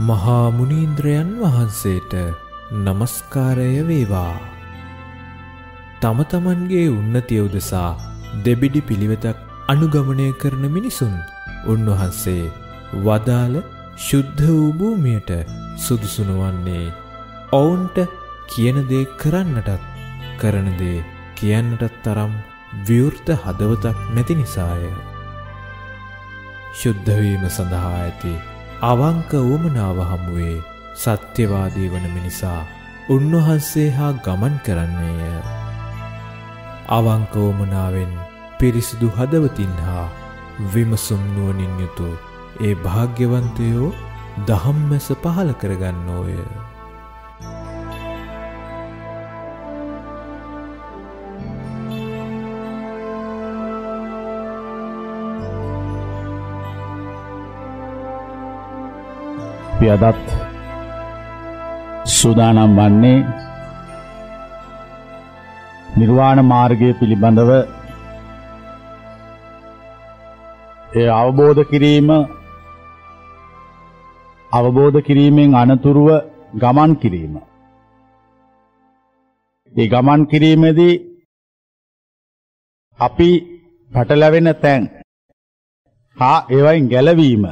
මහා මුනීන්ද්‍රයන් වහන්සේට নমස්කාරය වේවා. තම තමන්ගේ උන්නතිය උදෙසා දෙබිඩි පිළිවෙතක් අනුගමනය කරන මිනිසුන් උන්වහන්සේ වදාළ ශුද්ධ වූ භූමියට සුදුසු නොවන්නේ ඔවුන්ට කියන දේ කරන්නටත් කරන දේ කියන්නටත් තරම් විවෘත හදවතක් නැති නිසාය. ශුද්ධ වීම සඳහා ඇති අවංක උවමනාව හමුවේ සත්‍යවාදී වන මිනිසා උන්වහන්සේ හා ගමන් කරන්නේය. අවංක උවමනාවෙන් පිරිසිදු හදවතින් හා විමසුම් නුවණින් යුතු ඒ භාග්‍යවන්තයෝ දහම්මැස පහල කරගන්නෝය. අපි අදත් සූදානම් වන්නේ නිර්වාණ මාර්ගය පිළිබඳව ඒ අවබෝධ කිරීම අවබෝධ කිරීමෙන් අනතුරුව ගමන් කිරීම. ඒ ගමන් කිරීමේදී අපි පැටලැවෙන තැන් හා ඒවයින් ගැලවීම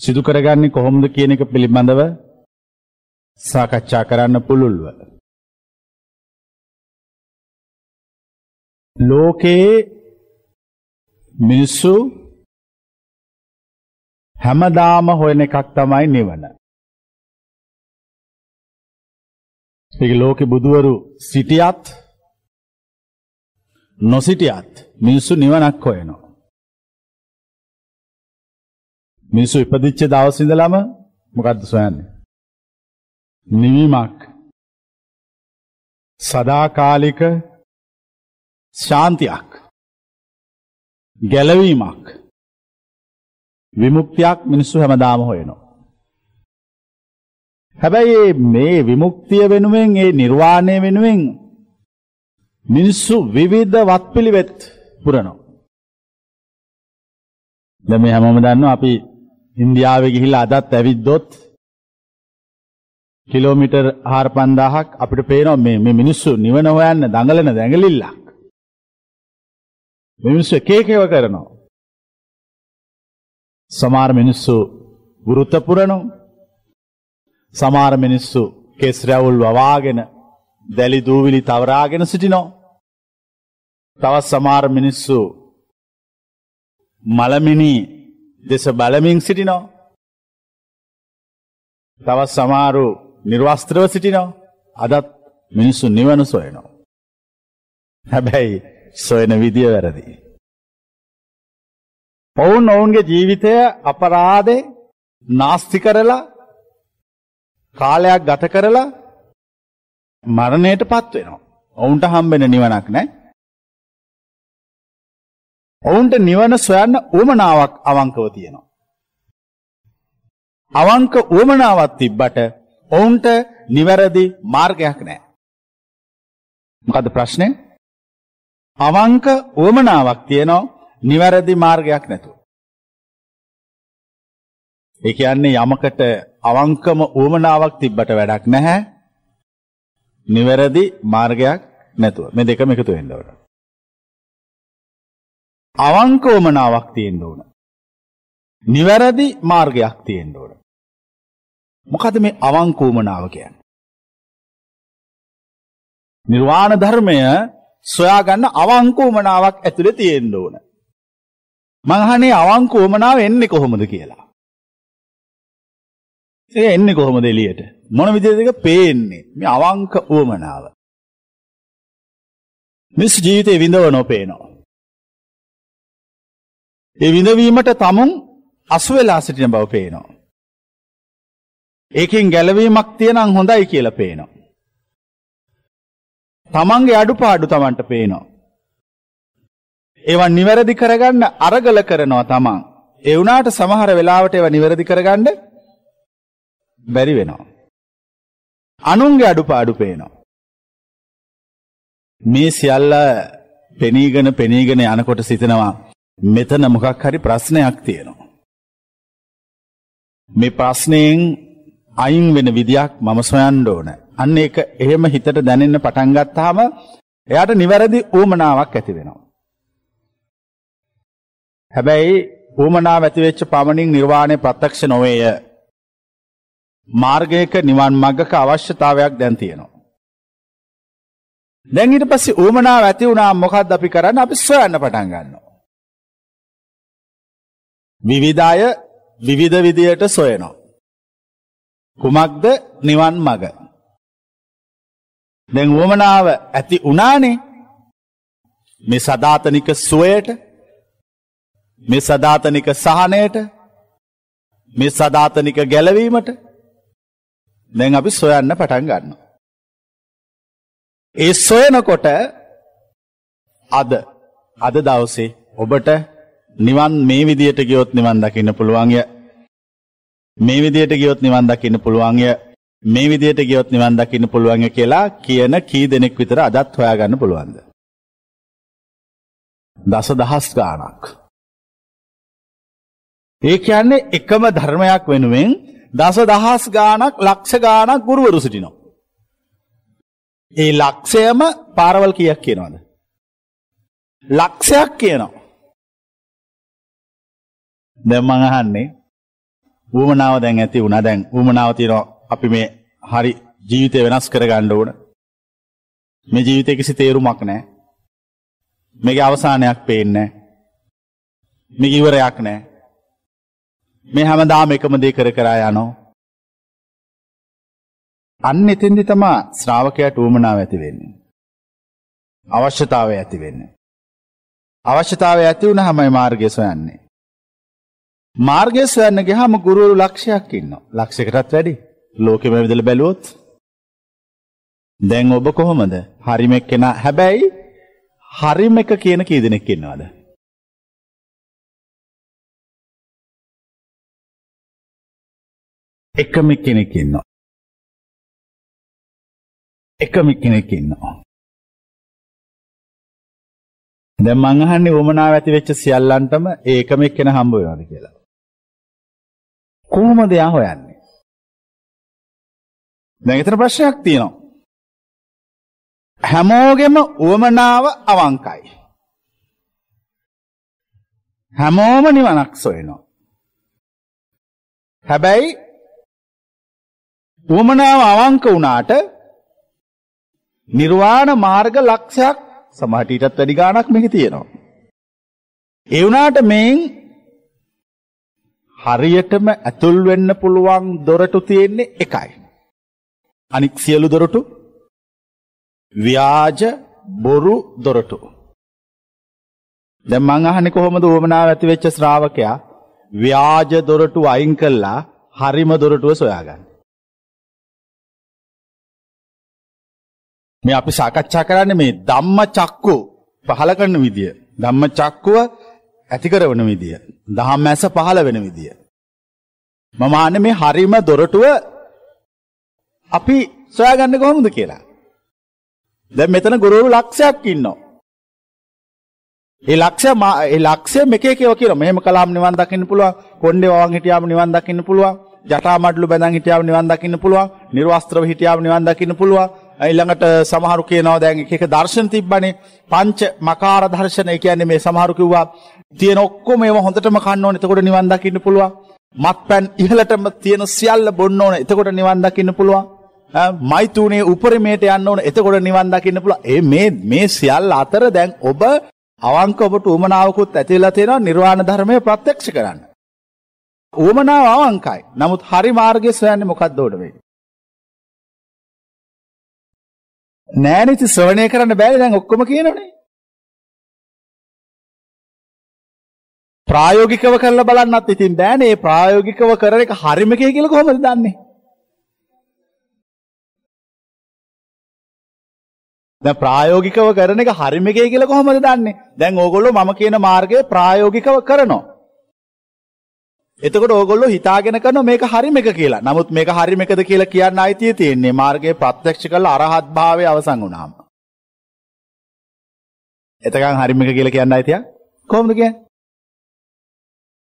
සිදු කරගන්නේ කොහොමද කියන එක පිළිබඳව සාකච්ඡා කරන්න පුළුල්ව. ලෝකයේ මිනිස්සු හැමදාම හොයන එකක් තමයි නිවන. ඒක ලෝකෙ බුදුවරු සිටියත් නොසිටියත් මිනිස්සු නිවනක් හොයනවා. මිනිස්සු ඉපදිච්ච දවස් ඉඳලම මොකද්ද සොයන්නේ? නිවීමක්. සදාකාලික ශාන්තියක්. ගැලවීමක්. විමුක්තියක් මිනිස්සු හැමදාම හොයනවා. හැබැයි මේ විමුක්තිය වෙනුවෙන් ඒ නිර්වාණය වෙනුවෙන් මිනිස්සු විවිධ වත්පිළිවෙත් පුරනවා. දැන් මේ හැමෝම දන්නවා අපි ඉන්දියාවේ ගිහිල්ලා අදත් ඇවිද්දොත් කිලෝමීටර් 4000ක් අපිට පේනවා මේ මේ මිනිස්සු නිවන හොයන්න දඟලන දැඟලිල්ලක්. මිනිස්සු එක එක ඒවා කරනවා. සමහර මිනිස්සු වෘත පුරනවා. සමහර මිනිස්සු කෙස් රැවුල් වවාගෙන දැලි දූවිලි තවරාගෙන සිටිනවා. තවත් සමහර මිනිස්සු මලමිනි දෙස බලමින් සිටිනවා. තවත් සමහරු නිර්වස්ත්‍රව සිටිනවා. අදත් මිනිස්සු නිවන සොයනවා. හැබැයි සොයන විදිය වැරදි. ඔවුන් ඔවුන්ගේ ජීවිතය අපරාධේ නාස්ති කරලා කාලයක් ගත කරලා මරණයට පත් වෙනවා. ඔවුන්ට හම්බෙන නිවනක් නැහැ. ඔවුන්ට නිවන සොයන්න උවමනාවක් අවංකව තියෙනවා. අවංක උවමනාවක් තිබ්බට ඔවුන්ට නිවැරදි මාර්ගයක් නැහැ. මොකද ප්‍රශ්නේ? අවංක උවමනාවක් තියෙනවා නිවැරදි මාර්ගයක් නැතුව. ඒ කියන්නේ යමකට අවංකම උවමනාවක් තිබ්බට වැඩක් නැහැ. නිවැරදි මාර්ගයක් නැතුව. මේ දෙකම එකතු වෙන්න ඕන. අවංක උවමනාවක් තියෙන්න ඕන. නිවැරදි මාර්ගයක් තියෙන්න ඕන. මොකද මේ අවංක උවමනාව කියන්නේ? නිර්වාණ ධර්මය සොයාගන්න අවංක උවමනාවක් ඇතුලේ තියෙන්න ඕන. මං අහන්නේ අවංක උවමනාව එන්නේ කොහොමද කියලා. ඒක එන්නේ කොහොමද එළියට? මොන විදිහටද ඒක පේන්නේ? මේ අවංක උවමනාව. මිස් ජීවිතේ විඳවනෝ පේනවා. ඒ විඳවීමට තමුන් අසු වෙලා සිටින බව පේනවා. ඒකෙන් ගැලවීමක් තියෙනම් හොඳයි කියලා පේනවා. තමන්ගේ අඩුපාඩු තමන්ට පේනවා. ඒවා නිවැරදි කරගන්න අරගල කරනවා තමන්. ඒ වුණාට සමහර වෙලාවට ඒවා නිවැරදි කරගන්න බැරි වෙනවා. අනුන්ගේ අඩුපාඩු පේනවා. මේ සියල්ල පෙනීගෙන පෙනීගෙන යනකොට සිතනවා මෙතන මොකක් හරි ප්‍රශ්නයක් තියෙනවා. මේ ප්‍රශ්නයෙන් අයින් වෙන විදියක් මම සොයන්න ඕන. අන්න ඒක එහෙම හිතට දැනෙන්න පටන් ගත්තාම එයාට නිවැරදි ඌමනාවක් ඇති වෙනවා. හැබැයි ඌමනාව ඇති වෙච්ච පමණින් නිර්වාණය ප්‍රත්‍යක්ෂ නොවේය. මාර්ගයක නිවන් මඟක අවශ්‍යතාවයක් දැන් තියෙනවා. දැන් ඊට පස්සේ ඌමනාව ඇති වුණා මොකද්ද අපි කරන්නේ? අපි සොයන්න පටන් ගන්නවා. විවිධ අය විවිධ විදියට සොයනවා. කුමක්ද නිවන් මඟ? දැන් ඌමනාව ඇති වුණානේ. මේ සදාතනික සුවයට මේ සදාතනික සහනයට මේ සදාතනික ගැලවීමට දැන් අපි සොයන්න පටන් ගන්නවා. ඒ සොයනකොට අද අද දවසේ ඔබට නිවන් මේ විදියට ගියොත් නිවන් දකින්න පුළුවන්ය. මේ විදියට ගියොත් නිවන් දකින්න පුළුවන්ය. මේ විදියට ගියොත් නිවන් දකින්න පුළුවන්ය කියලා කියන කී දෙනෙක් විතර අදත් හොයාගන්න පුළුවන්ද? දස දහස් ගාණක්. ඒ කියන්නේ එකම ධර්මයක් වෙනුවෙන් දස දහස් ගාණක් ලක්ෂ ගාණක් ගුරුවරු සිටිනවා. ඒ ලක්ෂයම පාරවල් කීයක් කියනවද? ලක්ෂයක් කියනවා. දැන් මං අහන්නේ ඌමනාව දැන් ඇති වුණා දැන් ඌමනාව තියෙනවා අපි මේ හරි ජීවිතය වෙනස් කරගන්න ඕන. මේ ජීවිතේ කිසි තේරුමක් නැහැ. මේකේ අවසානයක් පේන්නේ නැහැ. මේක ඉවරයක් නැහැ. මේ හැමදාම එකම දේ කර කර යනවා. අන්න එතෙන්දි තමයි ශ්‍රාවකයාට ඌමනාව ඇති වෙන්නේ. අවශ්‍යතාවය ඇති වෙන්නේ. අවශ්‍යතාවය ඇති වුණාමයි මාර්ගය සොයන්නේ. මාර්ගය සොයන්න ගියාම ගුරුවරු ලක්ෂයක් ඉන්නවා. ලක්ෂයකටත් වැඩි. ලෝකෙම විදලා බැලුවොත් දැන් ඔබ කොහොමද? හරිම එක්කෙනා හැබැයි හරිම එක කියන කී දෙනෙක් ඉන්නවද? එකම කෙනෙක් ඉන්නවා. එකම කෙනෙක් ඉන්නවා. දැන් මං අහන්නේ වමනාව ඇති වෙච්ච සියල්ලන්ටම ඒකම එක්කෙනා හම්බ වෙනවද කියලා. කොහොමද යා හොයන්නේ? දැන් ඊතර ප්‍රශ්නයක් තියෙනවා. හැමෝගෙම උවමනාව අවංකයි. හැමෝම නිවනක් සොයනවා. හැබැයි උවමනාව අවංක වුණාට නිර්වාණ මාර්ග ලක්ෂයක් සමහරට ඊටත් වැඩි ගාණක් මේකේ තියෙනවා. ඒ වුණාට මේන් හරියටම ඇතුල් වෙන්න පුළුවන් දොරටු තියෙන්නේ එකයි. අනික් සියලු දොරටු ව්‍යාජ බොරු දොරටු. දැන් මං අහන්නේ කොහොමද උවමනාව ඇති වෙච්ච ශ්‍රාවකයා ව්‍යාජ දොරටු අයින් කළා හරිම දොරටුව සොයාගන්න. මේ අපි සාකච්ඡා කරන්නේ මේ ධම්ම චක්කු පහල කරන විදිය. ධම්ම චක්කුව ඇති කරන විදිය. දහම් ඇස පහල වෙන විදිය. මම අහන්නේ මේ හරිම දොරටුව අපි සොයාගන්නේ කොහොමද කියලා. දැන් මෙතන ගුරුවරු ලක්ෂයක් ඉන්නවා. ඒ ලක්ෂය ඒ ලක්ෂය මේක එකව කියනවා. මෙහෙම කළාම නිවන් දකින්න පුළුවන්. කොණ්ඩේ වවන් හිටියාම නිවන් දකින්න පුළුවන්. ජටා මඩලු බැඳන් හිටියාම නිවන් දකින්න පුළුවන්. නිර්වස්ත්‍රව හිටියාම නිවන් දකින්න පුළුවන්. ඊළඟට සමහරු කියනවා දැන් එක එක දර්ශන තිබ්බනේ. පංච මකාර දර්ශන. ඒ කියන්නේ මේ සමහරු කිව්වා තියෙන ඔක්කොම ඒවා හොඳටම කන්න ඕනේ. එතකොට නිවන් දකින්න පුළුවන්. මත්පැන් ඉහළටම තියෙන සියල්ල බොන්න ඕනේ. එතකොට නිවන් දකින්න පුළුවන්. මෛතුනේ උපරිමයට යන්න ඕන එතකොට නිවන් දකින්න පුළුවන්. ඒ මේ මේ සියල්ල අතර දැන් ඔබ අවංක ඔබට උමනාවකුත් ඇතිලා තියෙනවා නිර්වාණ ධර්මය ප්‍රත්‍යක්ෂ කරන්න. උමනාව අවංකයි. නමුත් හරි මාර්ගය සොයන්නේ මොකක්ද උඩ වෙන්නේ? නෑනිති ශ්‍රවණය කරන්න බැරි දැන් ඔක්කොම කියනවනේ. ප්‍රායෝගිකව කරලා බලන්නත් ඉතින් බෑනේ. ප්‍රායෝගිකව කරන එක හරිම කියලා කොහොමද දන්නේ? දැන් ප්‍රායෝගිකව කරන එක හරිම එකයි කියලා කොහොමද දන්නේ? දැන් ඕගොල්ලෝ මම කියන මාර්ගය ප්‍රායෝගිකව කරනවා. එතකොට ඕගොල්ලෝ හිතාගෙන කරනවා මේක හරිම එක කියලා. නමුත් මේක හරිම එකද කියලා කියන්න අයිතිය තියෙන්නේ මාර්ගයේ ප්‍රත්‍යක්ෂ කළ අරහත් භාවය අවසන් වුණාම. එතකන් හරිම එක කියලා කියන්න අයිතිය කොහොමද කියන්නේ?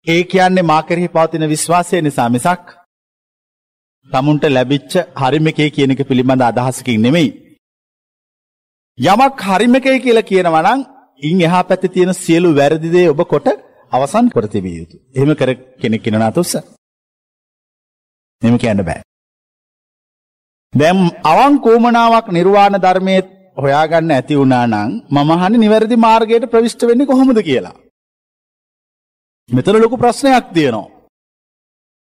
ඒ කියන්නේ මා කෙරෙහි පවතින විශ්වාසය නිසා මිසක් තමුන්ට ලැබිච්ච හරිම එකේ කියන එක පිළිබඳ අදහසකින් නෙමෙයි. යමක් හරිම එකේ කියලා කියනවා නම් ඉන් එහා පැත්තේ තියෙන සියලු වැරදි දේ ඔබ කොට අවසන් කර තිබිය යුතුයි. එහෙම කර කෙනෙක් ඉන්නවා තුස්ස. එහෙම කියන්න බෑ. දැන් අවංකෝමනාවක් නිර්වාණ ධර්මයේ හොයාගන්න ඇති වුණා නම් මම අහන්නේ නිවැරදි මාර්ගයට ප්‍රවිෂ්ඨ වෙන්නේ කොහොමද කියලා. මෙතන ලොකු ප්‍රශ්නයක් තියෙනවා.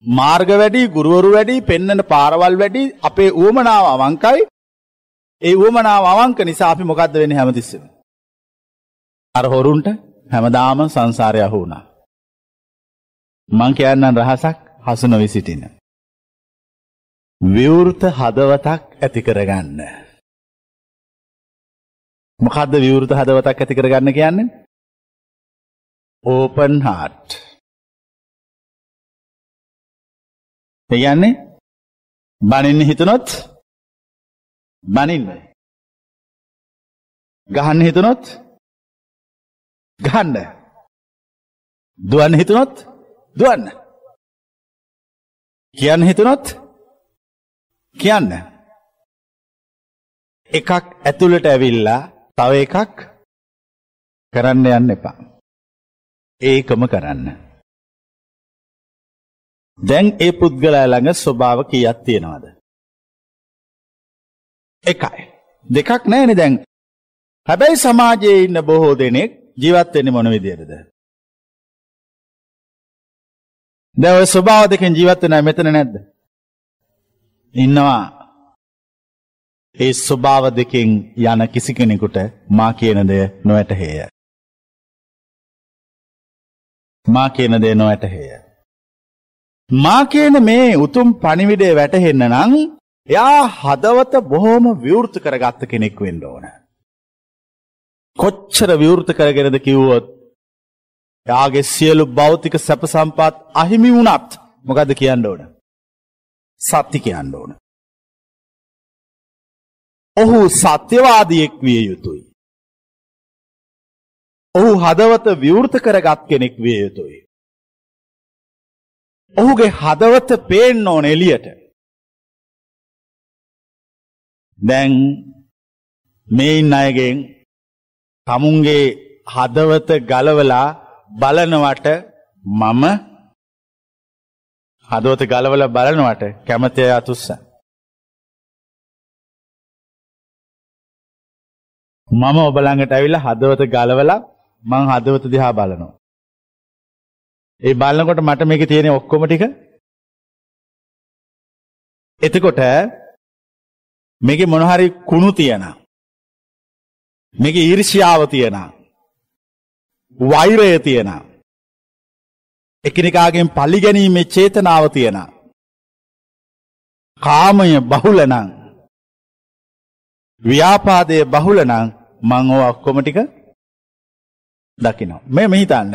මාර්ග වැඩි, ගුරුවරු වැඩි, පෙන්වන පාරවල් වැඩි, අපේ උවමනාව අවංකයි. ඒ උවමනාව අවංක නිසා අපි මොකද්ද වෙන්නේ හැමතිස්සෙම? අර හොරුන්ට හැමදාම සංසාරය අහු වුණා. මං කියන්නම් රහසක් හසු නොවි සිටින. විවෘත හදවතක් ඇති කරගන්න. මොකද්ද විවෘත හදවතක් ඇති කරගන්න කියන්නේ? open heart. ඒ කියන්නේ බනින්න හිතනොත් බනින්න. ගහන්න හිතනොත් ගහන්න. දුවන්න හිතනොත් දුවන්න. කියන්න හිතනොත් කියන්න. එකක් ඇතුළට ඇවිල්ලා තව එකක් කරන්න යන්න එපා. ඒකම කරන්න. දැන් ඒ පුද්ගලයා ළඟ ස්වභාව කීයක් තියෙනවද? එකයි. දෙකක් නැහැනේ දැන්. හැබැයි සමාජයේ ඉන්න බොහෝ දෙනෙක් ජීවත් වෙන්නේ මොන විදියටද? දැන් ඔය ස්වභාව දෙකෙන් ජීවත් වෙනා මෙතන නැද්ද? ඉන්නවා. ඒ ස්වභාව දෙකෙන් යන කිසි කෙනෙකුට මා කියන දේ නොවැටහේය. මා කියන දේ නොවැටහේය. මා කියන මේ උතුම් පණිවිඩය වැටහෙන්න නම් එයා හදවත බොහොම විවෘත කරගත්ත කෙනෙක් වෙන්න ඕන. කොච්චර විවෘත කරගෙනද කිව්වොත් එයාගේ සියලු භෞතික සැප සම්පත් අහිමි වුණත් මොකද්ද කියන්න ඕන? සත්‍ය කියන්න ඕන. ඔහු සත්‍යවාදියෙක් විය යුතුයි. ඔහු හදවත විවෘත කරගත් කෙනෙක් විය යුතුයි. ඔහුගේ හදවත පේන්න ඕන එළියට. දැන් මේ ඉන්න අයගෙන් තමුන්ගේ හදවත ගලවලා බලනවට මම හදවත ගලවලා බලනවට කැමති අය අතුස්ස. මම ඔබ ළඟට ඇවිල්ලා හදවත ගලවලා මං හදවත දිහා බලනවා. ඒ බලනකොට මට මේකේ තියෙන ඔක්කොම ටික එතකොට මේකේ මොන හරි කුණු තියෙනවා. මේකේ ඊර්ෂ්‍යාව තියෙනවා. වෛරය තියෙනවා. එකිනෙකාගෙන් පරිගැනීමේ චේතනාව තියෙනවා. කාමය බහුල නම් ව්‍යාපාදයේ බහුල නම් මං ඔය ඔක්කොම ටික දකිනවා. මේ මෙහිතන්න.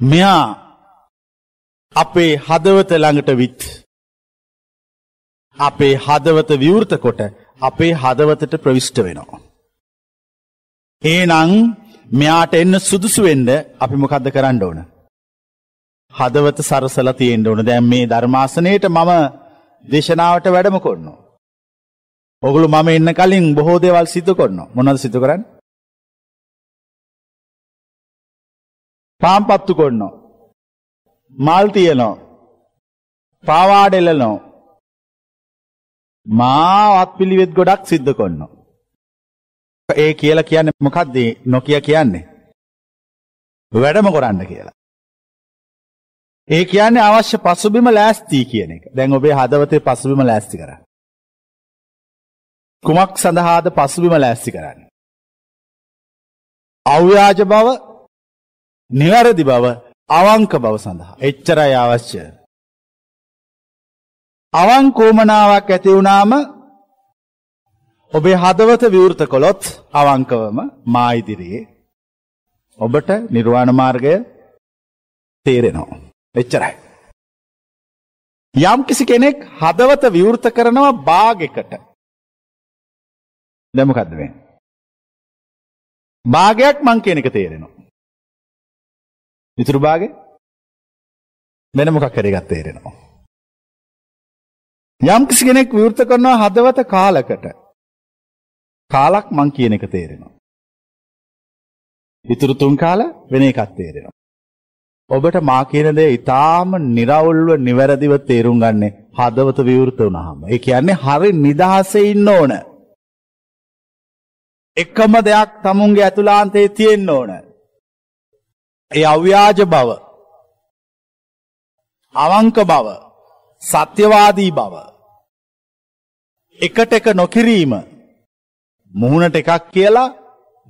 මෙයා අපේ හදවත ළඟට විත් අපේ හදවත විවෘත කොට අපේ හදවතට ප්‍රවිෂ්ඨ වෙනවා. එහෙනම් මෙයාට එන්න සුදුසු වෙන්න අපි මොකද්ද කරන්න ඕන? හදවත සරසලා තියෙන්න ඕන. දැන් මේ ධර්මාසනයේට මම දේශනාවට වැඩම කරනවා. ඔගොල්ලෝ මම එන්න කලින් බොහෝ දේවල් සිදු කරනවා. මොනවද සිදු කරන්නේ? පාම්පත්තු කරනවා. මල් තියනවා. පාවාඩෙලනවා. මාවත් පිළිවෙත් ගොඩක් සිද්ධ කරනවා. ඒ කියලා කියන්නේ මොකක්ද නොකිය කියන්නේ? වැඩම කරන්න කියලා. ඒ කියන්නේ අවශ්‍ය පසුබිම ලෑස්ති කියන එක. දැන් ඔබේ හදවතේ පසුබිම ලෑස්ති කරන්න. කුමක් සඳහාද පසුබිම ලෑස්ති කරන්නේ? අව්‍යාජ බව, නිවැරදි බව, අවංක බව සඳහා. එච්චරයි අවශ්‍ය. අවංකෝමනාවක් ඇති වුණාම ඔබේ හදවත විවෘත කළොත් අවංකවම මා ඉදිරියේ ඔබට නිර්වාණ මාර්ගය තේරෙනවා. එච්චරයි. යම් කිසි කෙනෙක් හදවත විවෘත කරනවා භාගයකට. දැන් මොකද්ද මේ? භාගයක් මං කියන එක තේරෙනවා. ඉතුරු භාගය වෙන මොකක් හරි එකක් තේරෙනවා. යම් කිසි කෙනෙක් විවෘත කරනවා හදවත කාලකට. කාලක් මං කියන එක තේරෙනවා. ඉතුරු තුන් කාල වෙන එකක් තේරෙනවා. ඔබට මා කියන දේ ඊටාම निराවුල්ව නිවැරදිව තේරුම් ගන්න හදවත විවෘත වුණාම. ඒ කියන්නේ හරි නිදහසේ ඉන්න ඕන. එකම දෙයක් තමුන්ගේ ඇතුළාන්තයේ තියෙන්න ඕන. ඒ අව්‍යාජ බව. අවංක බව. සත්‍යවාදී බව. එකට එක නොකිරීම. මුහුණට එකක් කියලා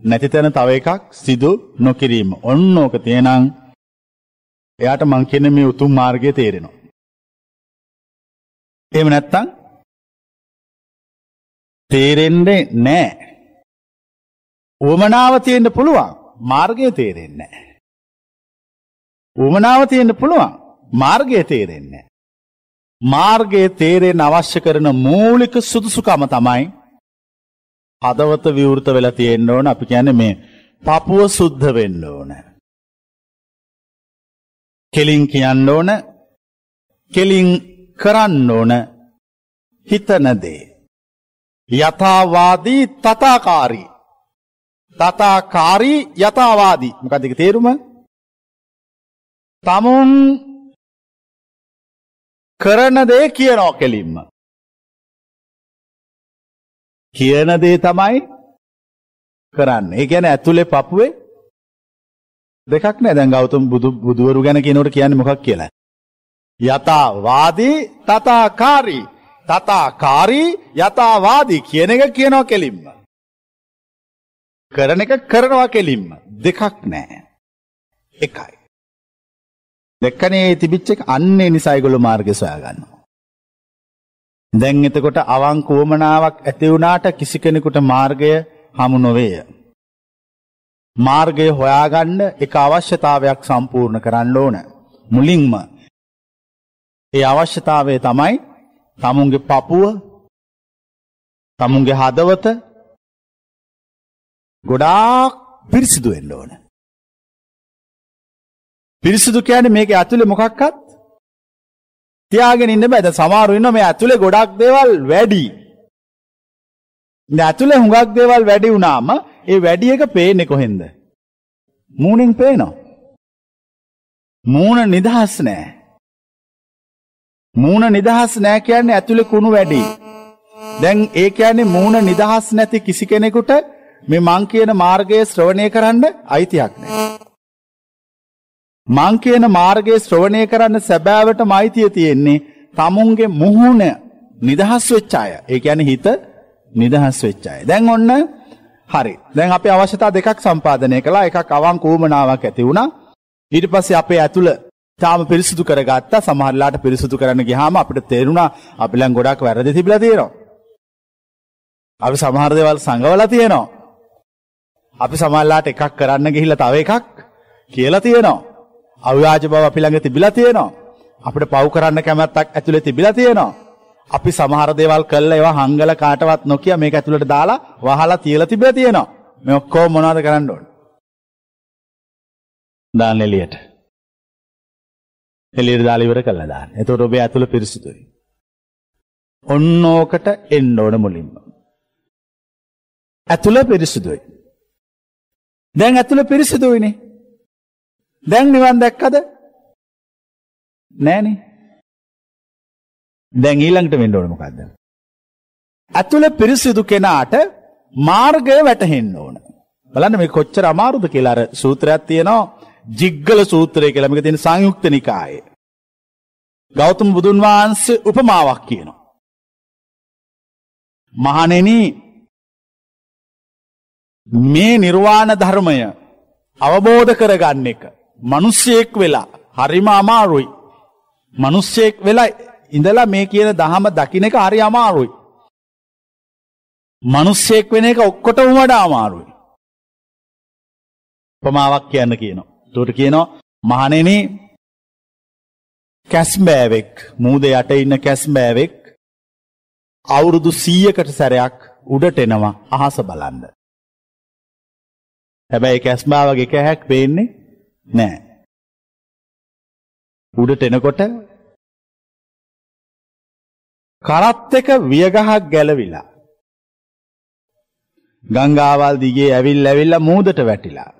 නැති තැන තව එකක් සිදු නොකිරීම. ඔන්න ඕක තියෙනම් එයාට මං කියන මේ උතුම් මාර්ගය තේරෙනවා. එහෙම නැත්තම් තේරෙන්නේ නැහැ. උවමනාව තියෙන්න පුළුවන් මාර්ගය තේරෙන්නේ නැහැ. උවමනාව තියෙන්න පුළුවන් මාර්ගය තේරෙන්නේ නැහැ. මාර්ගයේ තේරෙන්න අවශ්‍ය කරන මූලික සුදුසුකම තමයි හදවත විවෘත වෙලා තියෙන්න ඕන අපි කියන්නේ මේ පපුව සුද්ධ වෙන්න ඕන. කෙලින් කියන්න ඕන කෙලින් කරන්න ඕන හිතන දේ. යථාවාදී තථාකාරී. තථාකාරී යථාවාදී. මොකක්ද ඒක තේරුම? තමුන් කරන දේ කියනවා කෙලින්ම. කියන දේ තමයි කරන්න. ඒ කියන්නේ ඇතුලේ පපුවේ දෙකක් නෑ. දැන් ගෞතම බුදු බුදුවරු ගැන කියනකොට කියන්නේ මොකක් කියලා? යථාවාදී තථාකාරී. තථාකාරී යථාවාදී කියන එක කියනවා කෙලින්ම. කරන එක කරනවා කෙලින්ම. දෙකක් නෑ. එකයි. දෙකනේ තිබිච්ච එක අන්නේ නිසා ඒගොල්ලෝ මාර්ගය සොයා ගන්නවා. දැන් එතකොට අවංක වමනාවක් ඇති වුණාට කිසි කෙනෙකුට මාර්ගය හමු නොවේය. මාර්ගය හොයාගන්න එක අවශ්‍යතාවයක් සම්පූර්ණ කරන්න ඕන. මුලින්ම ඒ අවශ්‍යතාවය තමයි තමුන්ගේ පපුව තමුන්ගේ හදවත ගොඩාක් පිරිසිදු වෙන්න ඕන. පිරිසිදු කියන්නේ මේක ඇතුලේ මොකක්වත් තියාගෙන ඉන්න බෑ. දැන් සමහරව ඉන්නවා මේ ඇතුලේ ගොඩක් දේවල් වැඩි. ඉතින් ඇතුලේ හුඟක් දේවල් වැඩි වුණාම ඒ වැඩි එක පේන්නේ කොහෙන්ද? මූණෙන් පේනවා. මූණ නිදහස් නෑ. මූණ නිදහස් නෑ කියන්නේ ඇතුලේ කුණු වැඩි. දැන් ඒ කියන්නේ මූණ නිදහස් නැති කිසි කෙනෙකුට මේ මං කියන මාර්ගය ශ්‍රවණය කරන්න අයිතියක් නෑ. මං කියන මාර්ගයේ ශ්‍රවණය කරන්න සැබෑවටම අයිතිය තියෙන්නේ තමුන්ගේ මුහුණ නිදහස් වෙච්ච අය. ඒ කියන්නේ හිත නිදහස් වෙච්ච අය. දැන් ඔන්න හරි. දැන් අපි අවශ්‍යතා දෙකක් සම්පාදනය කළා. එකක් අවංක ඌමනාවක් ඇති වුණා. ඊට පස්සේ අපේ ඇතුළ තාම පිරිසිදු කරගත්තා. සමහරලාට පිරිසිදු කරන්න ගියාම අපිට තේරුණා අපි ළඟ ගොඩක් වැරදි තිබිලා තියෙනවා. අපි සමහර දේවල් සංගවලා තියෙනවා. අපි සමහරලාට එකක් කරන්න ගිහිල්ලා තව එකක් කියලා තියෙනවා. අව්‍යාජ බව අපි ළඟ තිබිලා තියෙනවා. අපිට පව් කරන්න කැමැත්තක් ඇතුලේ තිබිලා තියෙනවා. අපි සමහර දේවල් කළා ඒවා හංගල කාටවත් නොකිය මේක ඇතුළට දාලා වහලා තියලා තිබිලා තියෙනවා. මේ ඔක්කොම මොනවද කරන්න ඕන? දාන්න එළියට. එළියට දාලා ඉවර කළා දාන්න. එතකොට ඔබේ ඇතුළ පිරිසිදුයි. ඔන්න ඕකට එන්න ඕන මුලින්ම. ඇතුළ පිරිසිදුයි. දැන් ඇතුළ පිරිසිදුයිනේ. දැන් නිවන් දැක්කද? නෑනේ. දැන් ඊළඟට වෙන්න ඕනේ මොකද්ද? ඇතුළේ පිරිසිදු කෙනාට මාර්ගය වැටහෙන්න ඕන. බලන්න මේ කොච්චර අමාරුද කියලා අර සූත්‍රයක් තියෙනවා ජිග්ගල සූත්‍රය කියලා මේක තියෙන සංයුක්ත නිකායේ. ගෞතම බුදුන් වහන්සේ උපමාවක් කියනවා. මහණෙනි මේ නිර්වාණ ධර්මය අවබෝධ කරගන්න එක මිනිස්සෙක් වෙලා හරිම අමාරුයි. මිනිස්සෙක් වෙලා ඉඳලා මේ කියන දහම දකින්න එක හරි අමාරුයි. මිනිස්සෙක් වෙන එක ඔක්කොටම වඩා අමාරුයි. උපමාවක් කියන්න කියනවා. ඒකට කියනවා මහණෙනි කැස්බෑවෙක් මූද යට ඉන්න කැස්බෑවෙක් අවුරුදු 100කට සැරයක් උඩට එනවා අහස බලන්න. හැබැයි කැස්බාවගේ කැහැක් පේන්නේ නෑ. උඩට එනකොට කරත් එක වියගහක් ගැලවිලා. ගංගාවල් දිගේ ඇවිල් ඇවිල්ලා මූදට වැටිලා.